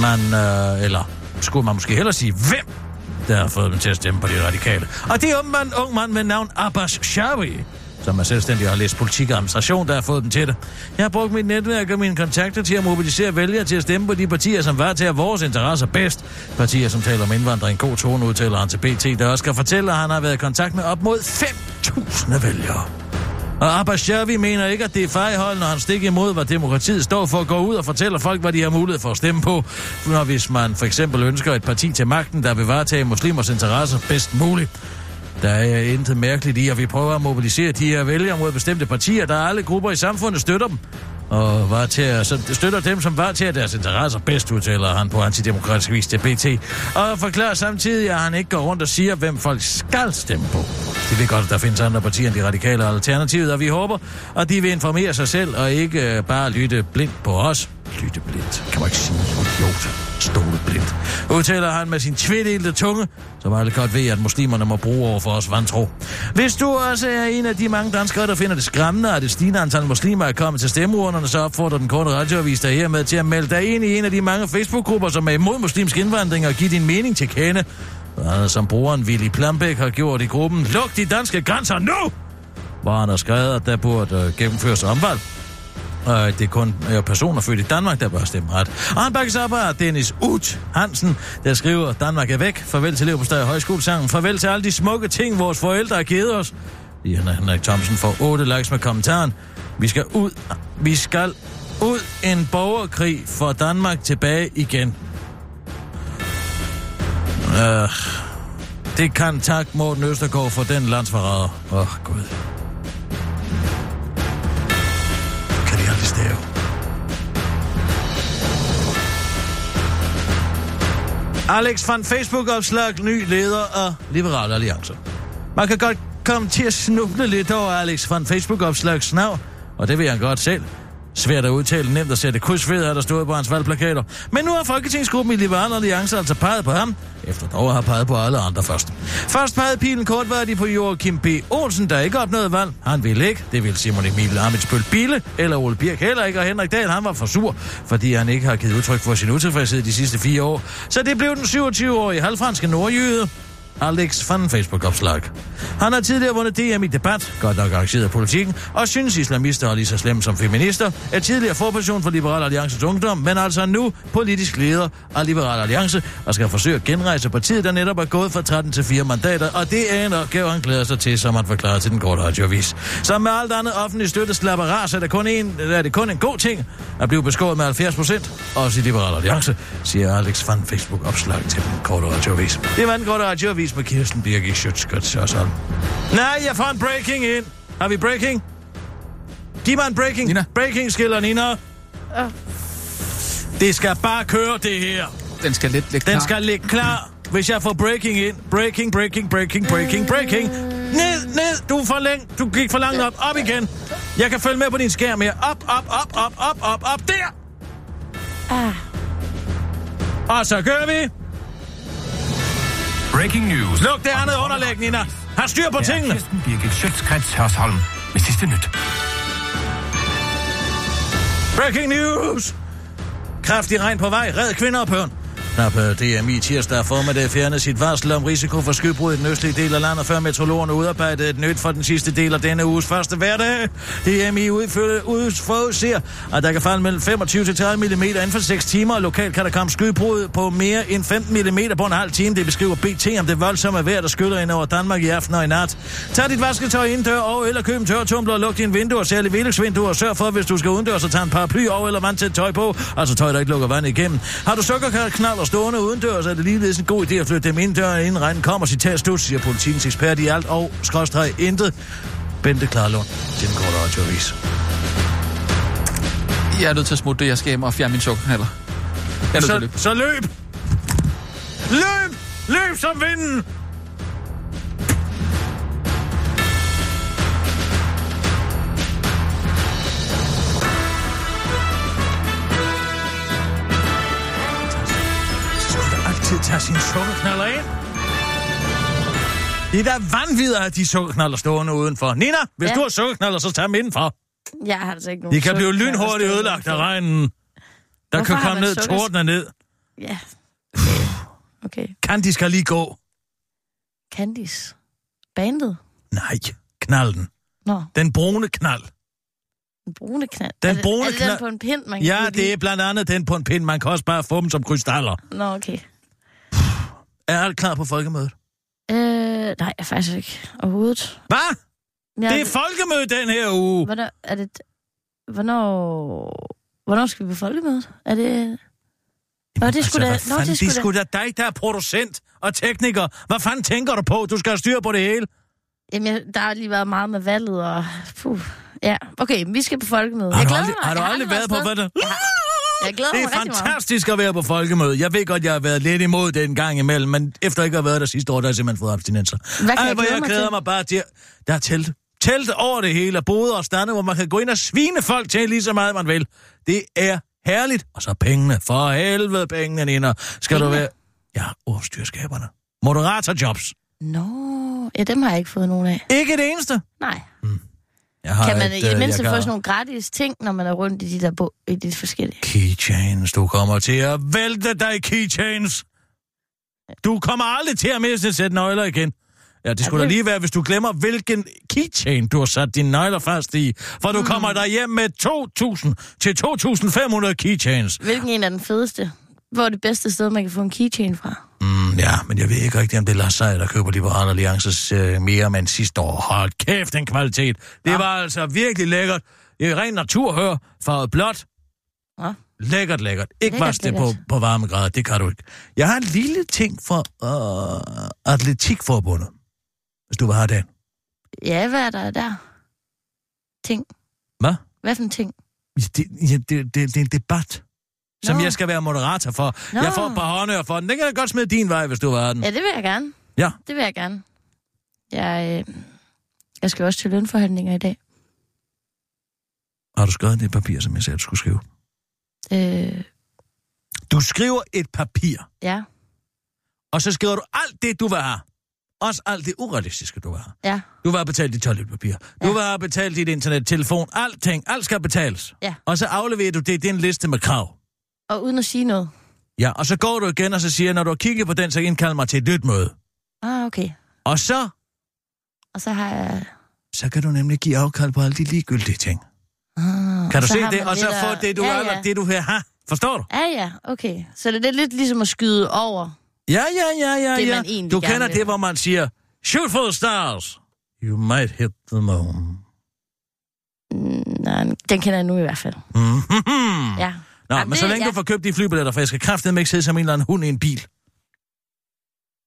Man, øh, eller skulle man måske hellere sige, hvem der har fået dem til at stemme på de radikale. Og det er en ung mand med navn Abbas Shawi, som er selvstændig og har læst politik og administration, der har fået dem til det. Jeg har brugt mit netværk og mine kontakter til at mobilisere vælgere til at stemme på de partier, som varetager vores interesser bedst. Partier, som taler om indvandring, god tone, udtaler han til BT, der også skal fortælle, at han har været i kontakt med op mod 5.000 vælgere. Og Abbas Shavi mener ikke, at det er fejhold, når han stikker imod, hvad demokratiet står for at gå ud og fortælle folk, hvad de har mulighed for at stemme på. Når hvis man for eksempel ønsker et parti til magten, der vil varetage muslimers interesser bedst muligt. Der er intet mærkeligt i, at vi prøver at mobilisere de her vælgere mod bestemte partier, der alle grupper i samfundet støtter dem. Og var til at, så støtter dem, som var til at deres interesser bedst, udtaler han på antidemokratisk vis til BT. Og forklarer samtidig, at han ikke går rundt og siger, hvem folk skal stemme på. De ved godt, at der findes andre partier end de radikale alternativet, og vi håber, at de vil informere sig selv og ikke øh, bare lytte blindt på os. Lytte blindt, kan man ikke sige, idiot. Stole blindt. Udtaler han med sin tvedelte tunge, som alle godt ved, at muslimerne må bruge over for os vantro. Hvis du også er en af de mange danskere, der finder det skræmmende, at det stigende antal muslimer er kommet til stemmeurnerne, så opfordrer den korte radioavis dig hermed til at melde dig ind i en af de mange Facebook-grupper, som er imod muslimsk indvandring og give din mening til kende. Som brugeren Willy Plambæk har gjort i gruppen Luk de danske grænser nu! Hvor han har skrevet, at der burde øh, gennemføres omvalg og det er kun øh, personer født i Danmark, der bør stemme ret. Og han bakkes op af Dennis Ut Hansen, der skriver, Danmark er væk. Farvel til Leverpostad Højskolesangen. Farvel til alle de smukke ting, vores forældre har givet os. Ian Henrik Thomsen får 8 likes med kommentaren. Vi skal ud, vi skal ud en borgerkrig for Danmark tilbage igen. Øh, det kan tak Morten Østergaard for den landsforræder. Åh, oh, Gud. Alex van Facebook-opslag, ny leder af Liberal Alliance. Man kan godt komme til at snuble lidt over Alex van Facebook-opslags navn, og det vil han godt selv. Svært at udtale, nemt at sætte kryds ved, at der stod på hans valgplakater. Men nu har Folketingsgruppen i Liberal Alliance altså peget på ham, efter dog har peget på alle andre først. Først pegede pilen kortvarigt på Joachim B. Olsen, der ikke opnåede valg. Han ville ikke. Det ville Simon Emil Amitsbøl Bille eller Ole Birk heller ikke. Og Henrik Dahl, han var for sur, fordi han ikke har givet udtryk for sin utilfredshed de sidste fire år. Så det blev den 27-årige halvfranske nordjyde, Alex van Facebook-opslag. Han har tidligere vundet DM i debat, godt nok arrangeret af politikken, og synes islamister er lige så slemme som feminister, er tidligere forperson for Liberal Alliances Ungdom, men altså nu politisk leder af Liberal Alliance, og skal forsøge at genrejse partiet, der netop er gået fra 13 til 4 mandater, og det er en opgave, han glæder sig til, som han forklarer til den korte radioavis. Som med alt andet offentligt støttet slapperas, er det kun en, er det kun en god ting at blive beskåret med 70 procent, også i Liberal Alliance, siger Alex van Facebook-opslag til den korte radioavis. Det var den korte radiovis med Kirsten Birgit Schøtzgrads Hørsholm. Nej, jeg får en breaking ind. Har vi breaking? Giv mig en breaking. Nina. Breaking skiller, Nina. Øh. Det skal bare køre, det her. Den skal lidt ligge Den klar. skal ligge klar, hvis jeg får breaking ind. Breaking, breaking, breaking, breaking, breaking. Ned, ned. Du for længe. Du gik for langt op. Op igen. Jeg kan følge med på din skærm her. Op, op, op, op, op, op, op. Der. Ah, Og så kører vi. Breaking news. Luk det andet underlæg, Nina. Har styr på tingene. Kirsten Birgit Schøtzgrads Hørsholm med sidste nyt. Breaking news! Kraftig regn på vej. Red kvinder og børn. Knap øh, DMI tirsdag formiddag fjernede sit varsel om risiko for skybrud i den østlige del af landet, før metrologerne udarbejdede et nyt for den sidste del af denne uges første hverdag. DMI udforudser, at der kan falde mellem 25 til 30 mm inden for 6 timer, og lokalt kan der komme skybrud på mere end 15 mm på en halv time. Det beskriver BT om det voldsomme vejr, der skyller ind over Danmark i aften og i nat. Tag dit vasketøj indendør og eller køb en tørretumbler og luk dine vinduer, særligt velixvinduer, og sørg for, hvis du skal udendørs, så tag en paraply over eller vandtæt til tøj på, altså tøj, der ikke lukker vand igennem. Har du sukkerknaller stående udendørs, er det ligeledes en god idé at flytte dem indendør, inden regnen kommer, citat slut, siger politikens ekspert i alt og skråstreg intet. Bente Klarlund til den korte radioavis. Jeg er nødt til at smutte det, jeg skal hjem og fjerne min sukkerknaller. Er Så, så løb! Løb! Løb som vinden! Sine sukkerknaller ind. Det er da vanvittigt, at de sukkerknaller stående udenfor. Nina, hvis Ja. du har sukkerknaller, så tag dem indenfor. jeg har altså ikke nogen De kan blive lynhurtigt ødelagt af regnen. Der Hvorfor kan komme ned, sukker- tordner ned. Ja. Okay. de skal lige gå? Candice. Bandet. Nej, knalden. Nå, Den brune knald. den brune knald. Den er det, brune er det knald- den på en pind, man kan Ja, det er blandt andet den på en pind. Man kan også bare få dem som krystaller. Nå, okay. Er alt klar på folkemødet? Øh, nej, faktisk ikke. Overhovedet. Hvad? Jeg, Det er folkemøde den her uge. Hvornår, er det... Hvornår... Hvornår skal vi på folkemødet? Er det... Nå, det skulle da... altså, Nå, hvad fanden, det det skulle da... sgu da dig, der er producent og tekniker. Hvad fanden tænker du på? Du skal have styr på det hele. Jamen, jeg, der har lige været meget med valget, og... Puh. Ja, okay, vi skal på folkemødet. Har jeg du glæder aldrig, mig. har du Jeg aldrig været på, afsted. hvad der... Jeg glæder Det mig er meget. fantastisk at være på folkemøde. Jeg ved godt, jeg har været lidt imod det en gang imellem, men efter ikke at have været der sidste år, der har jeg simpelthen fået abstinenser. Hvad kan Ej, jeg hvor glæde jeg mig glæder til? mig bare til. Der er telt. Telt over det hele, boder og stande, hvor man kan gå ind og svine folk til lige så meget, man vil. Det er herligt. Og så pengene. For helvede pengene, Nina. Skal du Pengene? være... Ja, ordstyrskaberne. Moderatorjobs. Nå, ja, dem har jeg ikke fået nogen af. Ikke det eneste. Nej. Jeg har Kan man et, i det øh, mindste jeg få kan- sådan nogle gratis ting, når man er rundt i de der bo- i de forskellige? Keychains, du kommer til at vælte dig keychains. Du kommer aldrig til at miste et sæt nøgler igen. Ja, det skulle da det- lige være, hvis du glemmer, hvilken keychain du har sat dine nøgler fast i. For du kommer der hjem med 2.000 til 2.500 keychains. Hvilken en er den fedeste? Hvor er det bedste sted, man kan få en keychain fra? Mm, ja, men jeg ved ikke rigtigt, om det er Lars Seier, der køber Liberal Alliances øh, mere, men sidste år. Hold kæft, den kvalitet. Det Ja. var altså virkelig lækkert. Det er ren naturhør, farvet blåt. Ja. Lækkert, lækkert. Ikke Lækkert, det på, på varmegrader, det kan du ikke. Jeg har en lille ting for øh, Atletikforbundet, hvis du vil have den. Ja, hvad er der der? Ting. Hvad? Hvad for en ting? Det, ja, det, det, det er en debat, som Nå. jeg skal være moderator for. Nå. Jeg får et par håndører for den. Den kan jeg godt smide din vej, hvis du have den. Ja, det vil jeg gerne. Ja. Det vil jeg gerne. Jeg, øh, jeg skal også til lønforhandlinger i dag. Har du skrevet det papir, som jeg sagde, du skulle skrive? Øh, Du skriver et papir. ja, Og så skriver du alt det, du vil have. Også alt det urealistiske, du have. ja, Du have betalt dit toiletpapir. Du Ja. vil have betalt dit internet, telefon, alting. Alt skal betales. Ja. Og så afleverer du det i din liste med krav. Og uden at sige noget. Ja, og så går du igen, og så siger, når du har kigget på den, så indkald mig til et nyt møde. Ah, okay. Og så, Og så har jeg... så kan du nemlig give afkald på alle de ligegyldige ting. Ah, Kan du se har det? Og så få at- det, du ja, ja, det, du vil have. Forstår du? Ja, ja, okay. Så det er lidt ligesom at skyde over. Ja, ja, ja, ja, Det, ja. man Du kender det, hvor man siger, shoot for the stars. You might hit the moon. Mm, nej, den kender jeg nu i hvert fald. Mm-hmm. Ja. Nå, Jamen, men så længe ja. du får købt de flybilletter, for jeg skal kraftedeme ikke sidde som en eller anden hund i en bil.